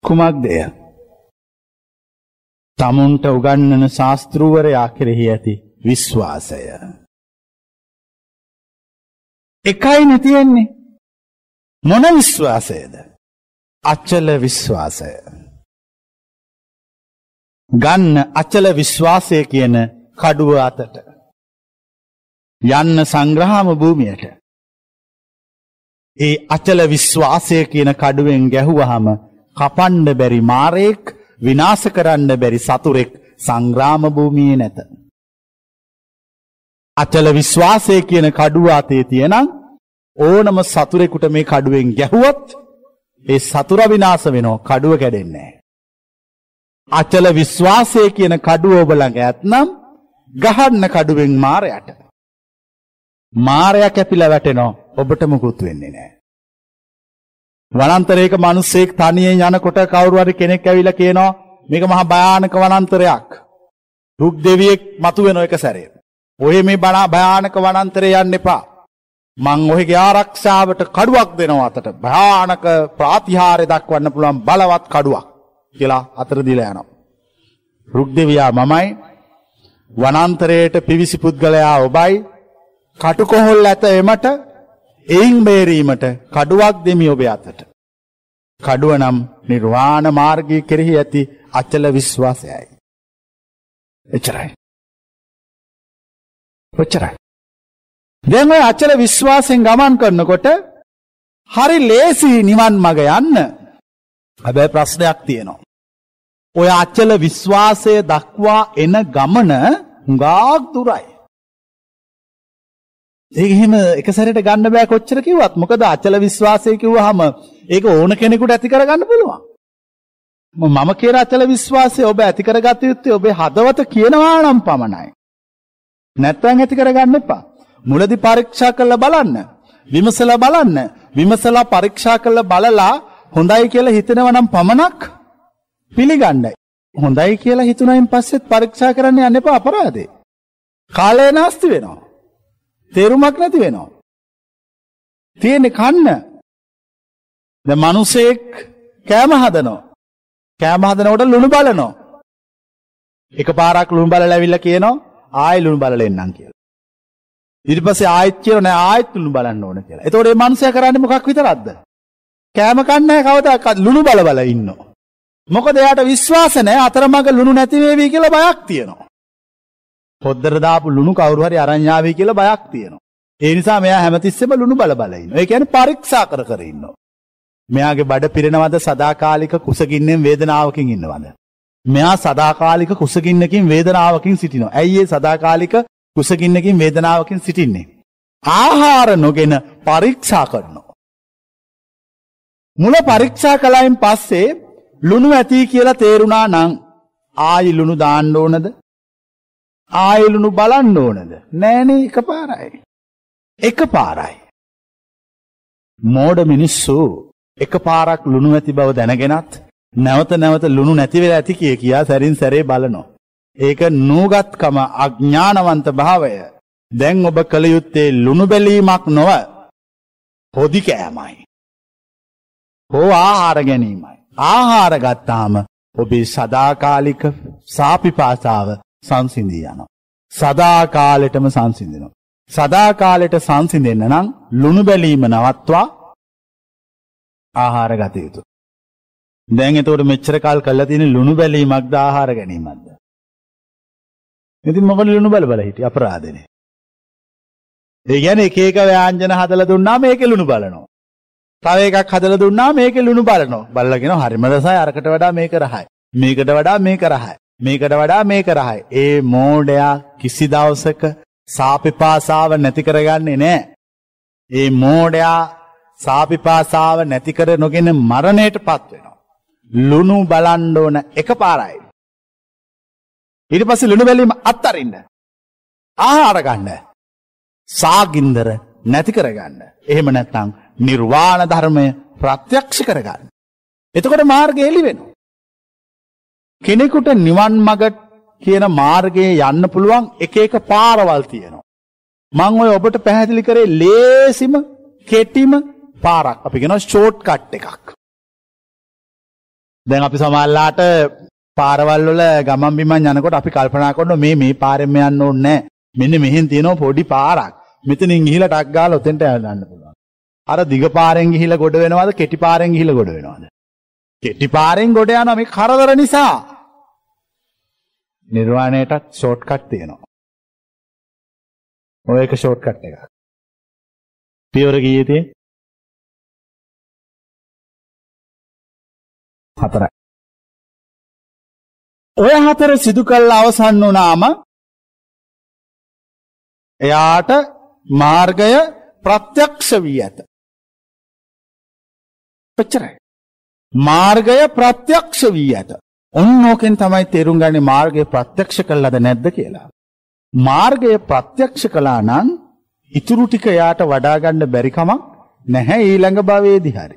කුමක්ද එය? තමුන්ට උගන්වන ශාස්ත්‍රූවරයා කෙරෙහි ඇති විශ්වාසය. එකයි නැතියෙන්නේ. මොන විශ්වාසයද? අචල විශ්වාසය. ගන්න අචල විශ්වාසය කියන කඩුව අතට. යන්න සංග්‍රහම භූමියට. ඒ අචල විශ්වාසය කියන කඩුවෙන් ගැහුවහම කපන්ඩ බැරි මාරයෙක් විනාස කරන්න බැරි සතුරෙක් සංග්‍රාම භූමියේ නැත. අචල විශ්වාසය කියන කඩුව අතේ තියෙනම් ඕනම සතුරෙකුට මේ කඩුවෙන් ගැහුවොත් ඒ සතුර විනාස වෙනවා කඩුව කැඩෙන්නේ අචල විශ්වාසය කියන කඩුව ඔබ ළඟ ඇත්නම් ගහන්න කඩුවෙන් මාරයට. මාරයා කැපිලා වැටෙනවා ඔබට මුකුත් වෙන්නේ නැහැ. වනාන්තරයක මිනිස්සෙක් තනියෙන් යනකොට කවුරු හරි කෙනෙක් ඇවිල්ලා කියනවා මේක මහා භයානක වනාන්තරයක්. රුක් දෙවියෙක් මතුවෙන එක සැරේ. ඔය මේ භයානක වනාන්තරේ යන්න එපා. මං ඔහුගේ ආරක්ෂාවට කඩුවක් දෙනවා අතට භයානක ප්‍රාතිහාර්ය දක්වන්න පුළුවන් බලවත් කඩුවක් කියලා අතර දීලා යනවා. රුක් දෙවියා මමයි වනාන්තරයට පිවිසි පුද්ගලයා ඔබයි කටුකොහොල් ඇත එමට එයින් බේරීමට කඩුවක් දෙමි ඔබේ අතට. කඩුව නම් නිර්වාණ මාර්ගය කෙරෙහි ඇති අචල විශ්වාසයයි. එච්චරයි. ඔච්චරයි. දැන් ඔය අචල විශ්වාසයෙන් ගමන් කරනකොට හරි ලේසි නිවන් මඟ යන්න. හැබැයි ප්‍රශ්නයක් තියෙනවා. ඔය අචල විශ්වාසය දක්වා එන ගමන හුඟක් දුරයි. ඒක එහෙම එක සැරේට ගන්න බෑ කොච්චර කිව්වත්. මොකද අචල විශ්වාසය කිව්වහම ඒක ඕන කෙනෙකුට ඇති කරගන්න පුළුවන්. මම කියන අචල විශ්වාසය ඔබ ඇති කරගත යුත්තේ ඔබේ හදවත කියනවා නම් පමණයි. නැත්නම් ඇති කරගන්න එපා. මුලදි පරීක්ෂා කරලා බලන්න. විමසලා බලන්න. විමසලා පරීක්ෂා කරලා බලලා හොඳයි කියලා හිතෙනවා නම් පමණක් පිළිගන්නයි. හොඳයි කියලා හිතුනයින් පස්සෙත් පරීක්ෂා කරන්න යන්න එපා අපරාධේ. කාලය නාස්ති වෙනවා. තේරුමක් නැති වෙනවා. තියෙන්නේ කන්න. දැන් මිනිසෙක් කෑම හදනවා. කෑම හදනකොට ලුණු බලනවා. එකපාරක් ලුණු බලලා ඇවිල්ලා කියනවා ආයෙ ලුණු බලලා එන්නම් කියලා. ඊට පස්සේ ආයෙත් කියනවා නෑ ආයෙත් ලුණු බලන්න ඕන කියලා. එතකොට මේ මිනිසයා කරන්නේ මොකක් විතරක්ද? කෑම කන්නේ කවදාකවත් ලුණු බල බල ඉන්නවා. මොකද එයාට විශ්වාස නැහැ අතරමඟ ලුණු නැති වේවි කියලා බයක් තියෙනවා. පොද්දර දාපු ලුණු කවුරු හරි අරන් යාවි කියලා බයක් තියෙනවා. ඒ නිසා මෙයා හැමතිස්සෙම ලුණු බල බල ඉන්නවා. ඒ කියන්නේ පරීක්ෂා කර කර ඉන්නවා. මෙයාගේ බඩ පිරෙනවද සදාකාලික කුසගින්නෙන් වේදනාවකින් ඉන්නවද? මෙයා සදාකාලික කුසගින්නකින් වේදනාවකින් සිටිනවා. ඇයි ඒ සදාකාලික කුසගින්නකින් වේදනාවකින් සිටින්නේ? ආහාර නොගෙන පරීක්ෂා කරනවා. මුල පරීක්ෂා කළයින් පස්සේ ලුණු ඇති කියලා තේරුණා නම් ආයි ලුණු දාන්න ඕනද? ආයි ලුණු බලන්න ඕනද? නෑනේ එකපාරයි. එකපාරයි. මෝඩ මිනිස්සු එකපාරක් ලුණු ඇති බව දැනගෙනත් නැවත නැවත ලුණු නැති වෙලා ඇති කිය කියා සැරින් සැරේ බලනවා. ඒක නූගත්කම අඥානවන්ත භාවය. දැන් ඔබ කළ යුත්තේ ලුණු බැලීමක් නොව පොදි කෑමයි. හෝ ආහාර ගැනීමයි. ආහාර ගත්තාම ඔබේ සදාකාලික සාපිපාසාව සංසිඳී යනවා. සදාකාලෙටම සංසිඳෙනවා. සදාකාලෙට සංසිඳෙන්න නම් ලුණු බැලීම නවත්වා ආහාර ගත යුතු. දැන් එතකොට මෙච්චර කල් කරලා තියෙන ලුණු බැලීමක්ද ආහාර ගැනීමක්ද? ඉතින් මොකද ලුණු බල බල හිටියේ අපරාධනේ. ඒ කියන්නේ එක එක ව්‍යංජන හදලා දුන්නා මේකේ ලුණු බලනවා. තව එකක් හදලා දුන්නා මේකේ ලුණු බලනවා. බලලා කියනවා හරිම රසයි අරකට වඩා මේක රහයි. මේකට වඩා මේක රහයි. මේකට වඩා මේක රහයි. ඒ මෝඩයා කිසි දවසක සාපිපාසාව නැති කරගන්නේ නැහැ. ඒ මෝඩයා සාපිපාසාව නැති කර නොගෙන මරණයටපත් වෙනවා. ලුණු බලන්න ඕන එකපාරයි. ඊට පස්සේ ලුණු බැලීම අත්තරින්න. ආහාර ගන්න. සාගින්දර නැති කරගන්න. එහෙම නැත්නම් නිර්වාණ ධර්මය ප්‍රත්‍යක්ෂ කරගන්න. එතකොට මාර්ගය එළි වෙනවා. කෙනෙකුට නිවන් මඟ කියන මාර්ගයේ යන්න පුළුවන් එක එක පාරවල් තියෙනවා. මං ඔය ඔබට පැහැදිලි කරේ ලේසිම කෙටිම පාරක්. අපි කියනවා ෂෝට් කට් එකක්. දැන් අපි සමහරලාට පාරවල් වල ගමන් බිමන් යනකොට අපි කල්පනා කරනවා මේ මේ පාරෙන් යන්න ඕනේ නැහැ. මෙන්න මෙහෙන් තියෙනවා පොඩි පාරක්. මෙතනින් ගිහිලා ටක් ගාලා ඔතෙන්ට යන්න පුළුවන්. අර දිග පාරෙන් ගිහිලා ගොඩ වෙනවද කෙටි පාරෙන් ගිහිලා ගොඩ වෙනවද? කෙටි පාරෙන් ගොඩ යනවා මේ කරදර නිසා. නිර්වාණයටත් ෂෝට් කට් තියෙනවා. ඔය එක ෂෝට් කට් එකක්. පියවර කීයේ තියෙන්නේ? හතරයි. ඔය හතර සිදු කළා අවසන් වුණාම එයාට මාර්ගය ප්‍රත්‍යක්ෂ වී ඇත. එච්චරයි. මාර්ගය ප්‍රත්‍යක්ෂ වී ඇත. ඔන්න ඕකෙන් තමයි තේරුම් ගන්නේ මාර්ගය ප්‍රත්‍යක්ෂ කළාද නැද්ද කියලා. මාර්ගය ප්‍රත්‍යක්ෂ කළා නම් ඉතුරු ටික යාට වඩා ගන්න බැරි කමක් නැහැ ඊළඟ භවයේදී හරි.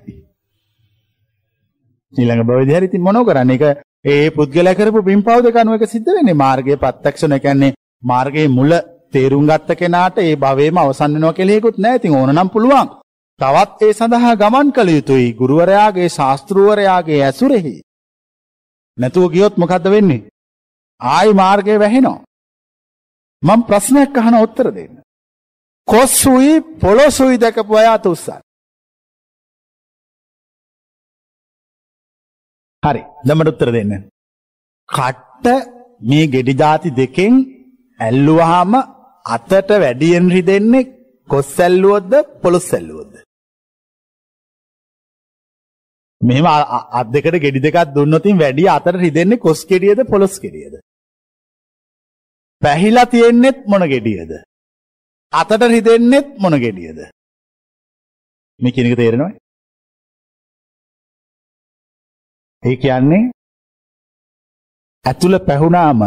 ඊළඟ භවයේදී හරි ඉතින් මොනව කරන්නේ? ඒක ඒ පුද්ගලයා කරපු පින්පව් දෙක අනුව එක සිද්ධ වෙන්නේ. මාර්ගයේ ප්‍රත්‍යක්ෂ නොකන්නේ මාර්ගයේ මුල තේරුම් ගත්ත කෙනාට ඒ භවයේම අවසන් වෙනවා කියලා හේකුත් නැහැ. ඉතින් ඕනනම් පුළුවන්. තවත් ඒ සඳහා ගමන් කළ යුතුයි. ගුරුවරයාගේ ශාස්ත්‍රූවරයාගේ ඇසුරෙහි. නැතුව ගියොත් මොකද්ද වෙන්නේ? ආයි මාර්ගය වැහෙනවා. මම ප්‍රශ්නයක් අහන උත්තර දෙන්න. කොස්සුයි පොළොසුයි දැකපු අය අත උස්සන්න. හරි. දැන් උත්තර දෙන්න. කට්ට මේ ගෙඩි ಜಾති දෙකෙන් ඇල්ලුවාම අතට වැඩියෙන් රිදෙන්නේ කොස් ඇල්ලුවොත්ද පොළොස් ඇල්ලුවොත්ද? මෙහෙම අත් දෙකට ගෙඩි දෙකක් දුන්නොතින් වැඩි අතට රිදෙන්නේ කොස් ගෙඩියද පොළොස් ගෙඩියද? පැහිලා තියෙන්නෙත් මොන ගෙඩියද? අතට රිදෙන්නෙත් මොන ගෙඩියද? මේ කියන එක තේරෙනවද? ඒ කියන්නේ ඇතුළ පැහුණාම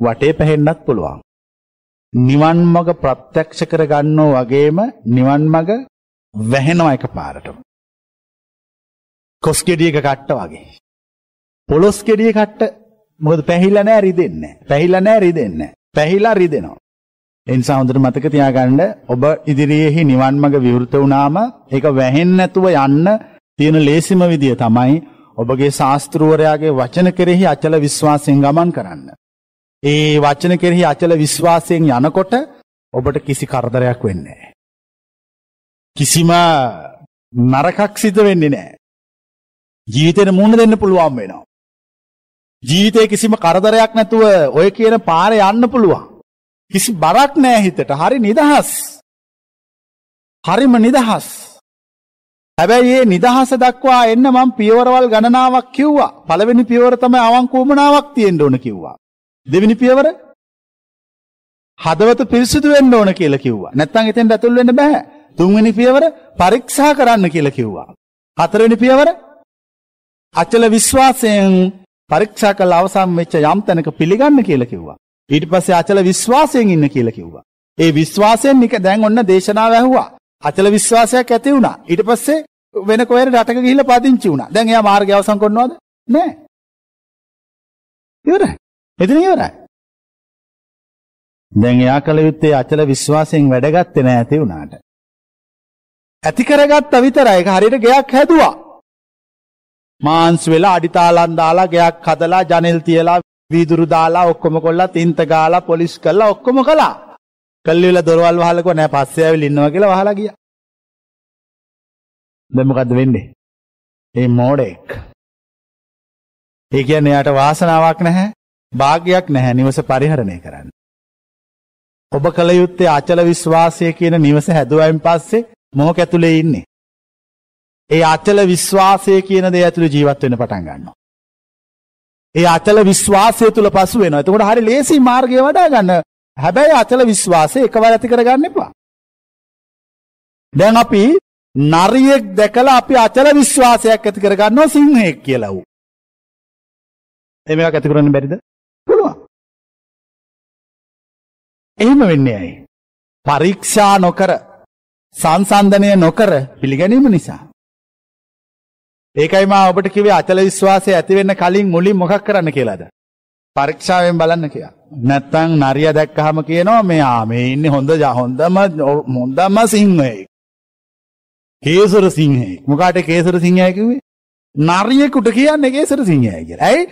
වටේ පැහෙන්නත් පුළුවන්. නිවන් මඟ ප්‍රත්‍යක්ෂ කරගන්නෝ වගේම නිවන් මඟ වැහෙනවා එකපාරටම. කොස් ගෙඩියක කට්ට වගේ. පොලොස් ගෙඩිය කට්ට මොකද පැහිලා නෑ රිදෙන්නේ. පැහිලා නෑ රිදෙන්නේ. පැහිලා රිදෙනවා. ඒ නිසා හොඳට මතක තියාගන්න ඔබ ඉදිරියේහි නිවන් මඟ විවෘත වුණාම ඒක වැහෙන්නේ නැතුව යන්න තියෙන ලේසිම විදිය තමයි ඔබගේ ශාස්ත්‍රූවරයාගේ වචන කෙරෙහි අචල විශ්වාසයෙන් ගමන් කරන්න. ඒ වචන කෙරෙහි අචල විශ්වාසයෙන් යනකොට ඔබට කිසි කරදරයක් වෙන්නේ නැහැ. කිසිම නරකක් සිදු වෙන්නේ නැහැ. ජීවිතේට මුහුණ දෙන්න පුළුවන් වෙනවා. ජීවිතේ කිසිම කරදරයක් නැතුව ඔය කියන පාරේ යන්න පුළුවන්. කිසි බරක් නෑ හිතට හරි නිදහස්. හරිම නිදහස්. හැබැයි ඒ නිදහස දක්වා එන්න මම පියවරවල් ගණනාවක් කිව්වා. පළවෙනි පියවර තමයි අවංක උමනාවක් තියෙන්න ඕන කිව්වා. දෙවෙනි පියවර හදවත පිරිසිදු වෙන්න ඕන කියලා කිව්වා. නැත්නම් එතෙන්ට ඇතුල් වෙන්න බෑ. තුන්වෙනි පියවර පරීක්ෂා කරන්න කියලා කිව්වා. හතරවෙනි පියවර අචල විශ්වාසයෙන් පරීක්ෂා කළ අවසන් වෙච්ච යම් තැනක පිළිගන්න කියලා කිව්වා. ඊට පස්සේ අචල විශ්වාසයෙන් ඉන්න කියලා කිව්වා. ඒ විශ්වාසයෙන් නික දැන් ඔන්න දේශනාව ඇහුවා. අචල විශ්වාසයක් ඇති වුණා. ඊට පස්සේ වෙන කොහෙර රටක ගිහිල්ලා පදිංචි වුණා. දැන් එයා මාර්ගය අවසන් කරනවද? නෑ. ඉවරයි. එතන ඉවරයි. දැන් එයා කල යුත්තේ අචල විශ්වාසයෙන් වැඩගත්තේ නෑ ඇති වුණාට. ඇති කරගත්ත විතරයි. ඒක හරියට ගෙයක් හැදුවා. මාන්ස් වෙලා අඩිතාලන් දාලා ගෙයක් හදලා ජනෙල් තියලා වීදුරු දාලා ඔක්කොම කොල්ලා තින්ත ගාලා පොලිස් කළා ඔක්කොම කළා. කල්ලිවල දොරවල් වහලකෝ නෑ පස්සේ ඇවිල්ලා ඉන්නවා කියලා වහලා ගියා. දැන් මොකද්ද වෙන්නේ? ඒ මෝඩෙක්. ඒ කියන්නේ යාට වාසනාවක් නැහැ, වාග්යක් නැහැ නිවස පරිහරණය කරන්න. ඔබ කල යුත්තේ අචල විශ්වාසය කියන නිවස හැදුවයින් පස්සේ මොහොක ඇතුලේ ඉන්නේ. ඒ අචල විශ්වාසය කියන දේ ඇතුළේ ජීවත් වෙන්න පටන් ගන්නවා. ඒ අචල විශ්වාසය තුල පසු වෙනවා. එතකොට හරි ලේසි මාර්ගය වඩා ගන්න. හැබැයි අචල විශ්වාසය එකවර ඇති කරගන්න එපා. දැන් අපි නරියෙක් දැකලා අපි අචල විශ්වාසයක් ඇති කරගන්නවා සිංහෙක් කියලා ඌ. ඒ මේක ඇති කරන්න බැරිද? පුළුවන්. එහෙම වෙන්නේ ඇයි? පරීක්ෂා නොකර සංසන්දනය නොකර පිළිගැනීම නිසා. ඒකයි මා ඔබට කිව්වේ අචල විශ්වාසය ඇති වෙන්න කලින් මුලින් මොකක් කරන්න කියලාද? පරීක්ෂාවෙන් බලන්න කියලා. නැත්තම් නරිය දැක්කහම කියනවා මෙයා මේ ඉන්නේ හොඳ හොඳම හොඳම සිංහයෙක්. කේසර සිංහයෙක්. මොකාට කේසර සිංහයා කිව්වේ? නරියෙකුට කියන්නේ කේසර සිංහයා කියලා. ඇයි?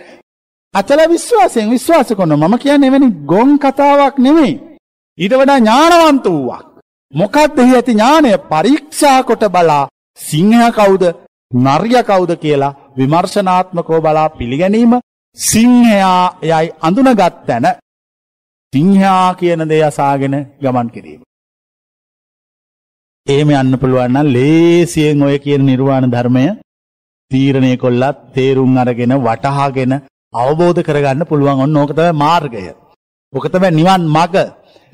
අචල විශ්වාසයෙන් විශ්වාස කරනවා. මම කියන්නේ එවැනි ගොන් කතාවක් නෙමෙයි. ඊට වඩා ඥානවන්ත වූවක්. මොකක්ද එහි ඇති ඥානය පරීක්ෂා කොට බලා සිංහයා කවුද නරිය කවුද කියලා විමර්ශනාත්මකව බලා පිළිගැනීම සිංහයා යයි අඳුනගත් තැන සිංහයා කියන දේ අසාගෙන ගමන් කිරීම. එහෙම යන්න පුළුවන් නම් ලේසියෙන් ඔය කියන නිර්වාණ ධර්මය තීරණය කොල්ලත් තේරුම් අරගෙන වටහාගෙන අවබෝධ කරගන්න පුළුවන් ඔන්න ඕක තමයි මාර්ගය. ඕක තමයි නිවන් මඟ.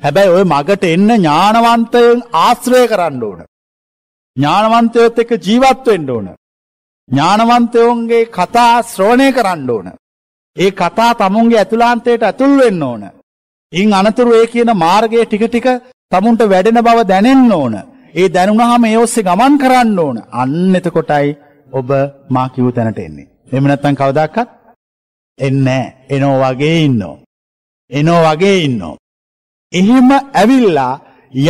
හැබැයි ওই මගට එන්න ඥානවන්තයන් ආශ්‍රය කරන්න ඕන. ඥානවන්තයොත් එක්ක ජීවත් වෙන්න ඕන. ඥානවන්තයෝන්ගේ කතා ශ්‍රවණය කරන්න ඕන. ඒ කතා තමුන්ගේ ඇතුළාන්තයට ඇතුල් වෙන්න ඕන. ඉන් අනතුරු ඒ කියන මාර්ගයේ ටික ටික තමුන්ට වැඩෙන බව දැනෙන්න ඕන. ඒ දැනුණාම ඒ ඔස්සේ ගමන් කරන්න ඕන. අන්න එතකොටයි ඔබ මා කිව් තැනට එන්නේ. එහෙම නැත්නම් කවදාකවත් එන්නේ නැහැ. එනෝ වගේ ඉන්නෝ. එනෝ වගේ ඉන්නෝ. එහෙම ඇවිල්ලා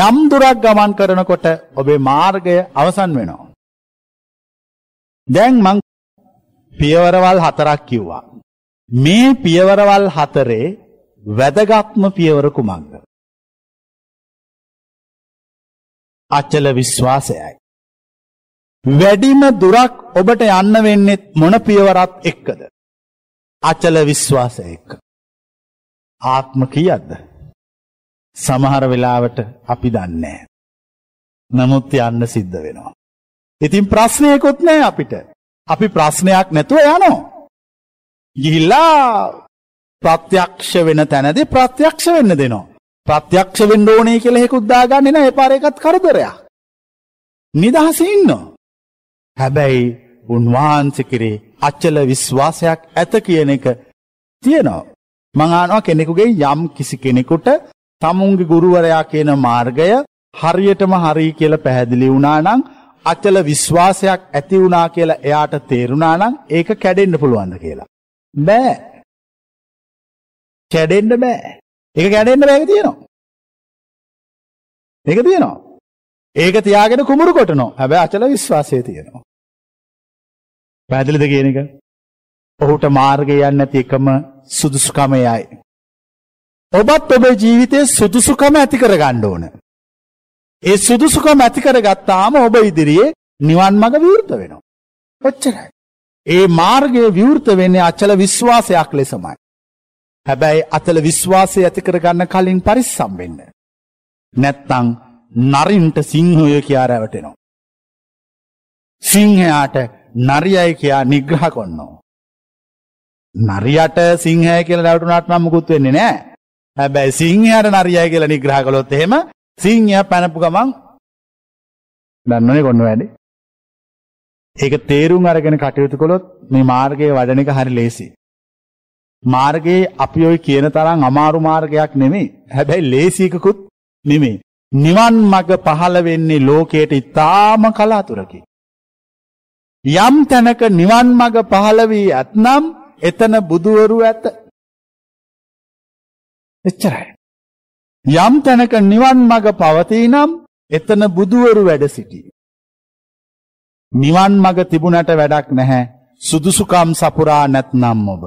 යම් දුරක් ගමන් කරනකොට ඔබේ මාර්ගය අවසන් වෙනවා. දැන් මං පියවරවල් හතරක් කිව්වා. මේ පියවරවල් හතරේ වැදගත්ම පියවර කුමක්ද? අචල විශ්වාසයයි. වැඩිම දුරක් ඔබට යන්න වෙන්නේ මොන පියවරත් එක්කද? අචල විශ්වාසය එක්ක. ආත්ම කීයක්ද? සමහර වෙලාවට අපි දන්නේ නමුත් යන්න සිද්ධ වෙනවා. ඉතින් ප්‍රශ්නයකුත් නෑ අපිට. අපි ප්‍රශ්නයක් නැතුව යනවා. ගිහිල්ලා ප්‍රත්‍යක්ෂ වෙන තැනදී ප්‍රත්‍යක්ෂ වෙන්න දෙනවා. ප්‍රත්‍යක්ෂ වෙන්න ඕනේ කියලා හේකුත් දාගන්නේ නැහැ. ඒ පාර එකත් කරදරයක්. නිදහසේ ඉන්නවා. හැබැයි උන්වහන්සේ කිරේ අචල විශ්වාසයක් ඇත කියන එක තියෙනවා. මං අහනවා කෙනෙකුගේ යම් කිසි කෙනෙකුට තමුන්ගේ ගුරුවරයා කියන මාර්ගය හරියටම හරි කියලා පැහැදිලි වුණා නම් අචල විශ්වාසයක් ඇති වුණා කියලා එයාට තේරුණා නම් ඒක කැඩෙන්න පුළුවන්ද කියලා. බෑ. කැඩෙන්න බෑ. ඒක කැඩෙන්න බෑ තියෙනවා. ඒක තියෙනවා. ඒක තියාගෙන කුඹුරු කොටනවා. හැබැයි අචල විශ්වාසය තියෙනවා. පැහැදිලිද කියන එක? ඔහුට මාර්ගය යන්නේ නැති එකම සුදුසුකම එයයි. ඔබත් ඔබේ ජීවිතයේ සුදුසුකම ඇති කරගන්න ඕන. ඒ සුදුසුකම ඇති කරගත්තාම ඔබ ඉදිරියේ නිවන් මඟ විවෘත වෙනවා. ඔච්චරයි. ඒ මාර්ගය විවෘත වෙන්නේ අචල විශ්වාසයක් ලෙසමයි. හැබැයි අතල විශ්වාසය ඇති කරගන්න කලින් පරිස්සම් වෙන්න. නැත්තං නරින්ට සිංහය කියා රැවටෙනවා. සිංහයාට නරියයි කියා නිග්‍රහ කොන්නෝ. නරියට සිංහය කියල රැවටුනට නම් මුකුත් වෙන්නේ නෑ. හැබැයි සිංහයට නරියයි කියලා නිග්‍රහ කළොත් එහෙම සිංහය පැනපු ගමන් දන්නනේ කොන්න වැඩි. ඒක තේරුම් අරගෙන කටයුතු කළොත් මේ මාර්ගයේ වඩන එක හරි ලේසි. මාර්ගයේ අපි ඔය කියන තරම් අමාරු මාර්ගයක් නෙමෙයි. හැබැයි ලේසියකකුත් නෙමෙයි. නිවන් මඟ පහළ වෙන්නේ ලෝකයට ඉතාම කලාතුරකි. යම් තැනක නිවන් මඟ පහළ වී ඇත්නම් එතන බුදුවරු ඇත. එච්චරයි. යම් තැනක නිවන් මඟ පවතී නම් එතන බුදුවරු වැඩ සිටි. නිවන් මඟ තිබුණට වැඩක් නැහැ සුදුසුකම් සපුරා නැත්නම් ඔබ.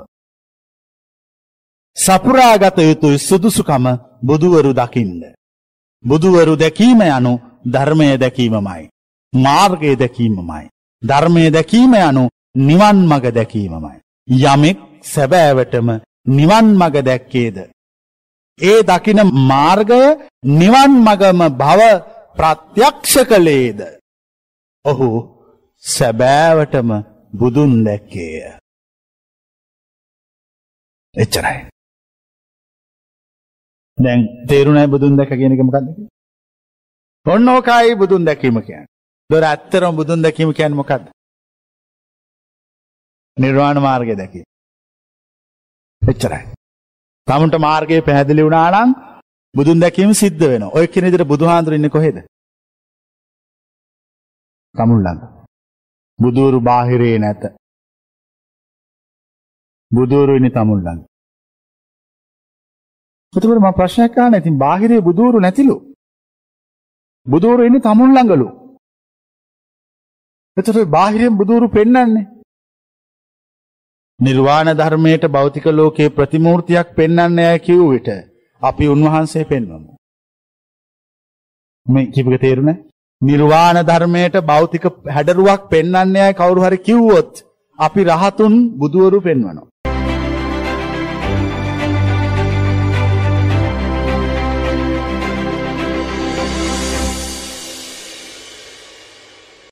සපුරාගත යුතුයි සුදුසුකම බුදුවරු දකින්න. බුදුවරු දැකීම යනු ධර්මය දැකීමමයි. මාර්ගය දැකීමමයි. ධර්මය දැකීම යනු නිවන් මග දැකීමමයි. යමෙක් සැබෑවටම නිවන් මග දැක්කේද. ඒ දකින මාර්ගය නිවන් මගම බව ප්‍රත්‍යක්ෂ කළේද. ඔහු සැබෑවටම බුදුන් දැක්කේය. එච්චරයි. දැන් තේරුණයි බුදුන් දැක කියන එක මොකක්ද කියන්නේ? ඔන්න ඕකයි බුදුන් දැකීම කියන්නේ. දොර ඇත්තරම බුදුන් දැකීම කියන්නේ මොකක්ද? නිර්වාණ මාර්ගය දැකීම. එච්චරයි. තමුන්ට මාර්ගය පැහැදිලි වුණා නම් බුදුන් දැකීම සිද්ධ වෙනවා. ඔය කියන විදිහට බුදුහාඳුර ඉන්නේ කොහෙද? තමුන් ළඟ. බුදුරු බාහිරේ නැත. බුදුරු ඉන්නේ තමුන් ළඟ. එතකොට මම ප්‍රශ්නයක් අහන්න. ඉතින් බාහිරේ බුදුරු නැතිලු. බුදුරු ඉන්නේ තමුන් ළඟලු. එතකොට බාහිරෙන් බුදුරු පෙන්වන්නේ. නිර්වාණ ධර්මයට භෞතික ලෝකයේ ප්‍රතිමූර්තියක් පෙන්වන්නේ කිව් විට අපි උන්වහන්සේ පෙන්වමු. මේ කිව්වක තේරුණේ? නිර්වාණ ධර්මයට භෞතික හැඩරුවක් පෙන්වන්නේ කවුරු හරි කිව්වොත් අපි රහතුන් බුදුවරු පෙන්වනවා.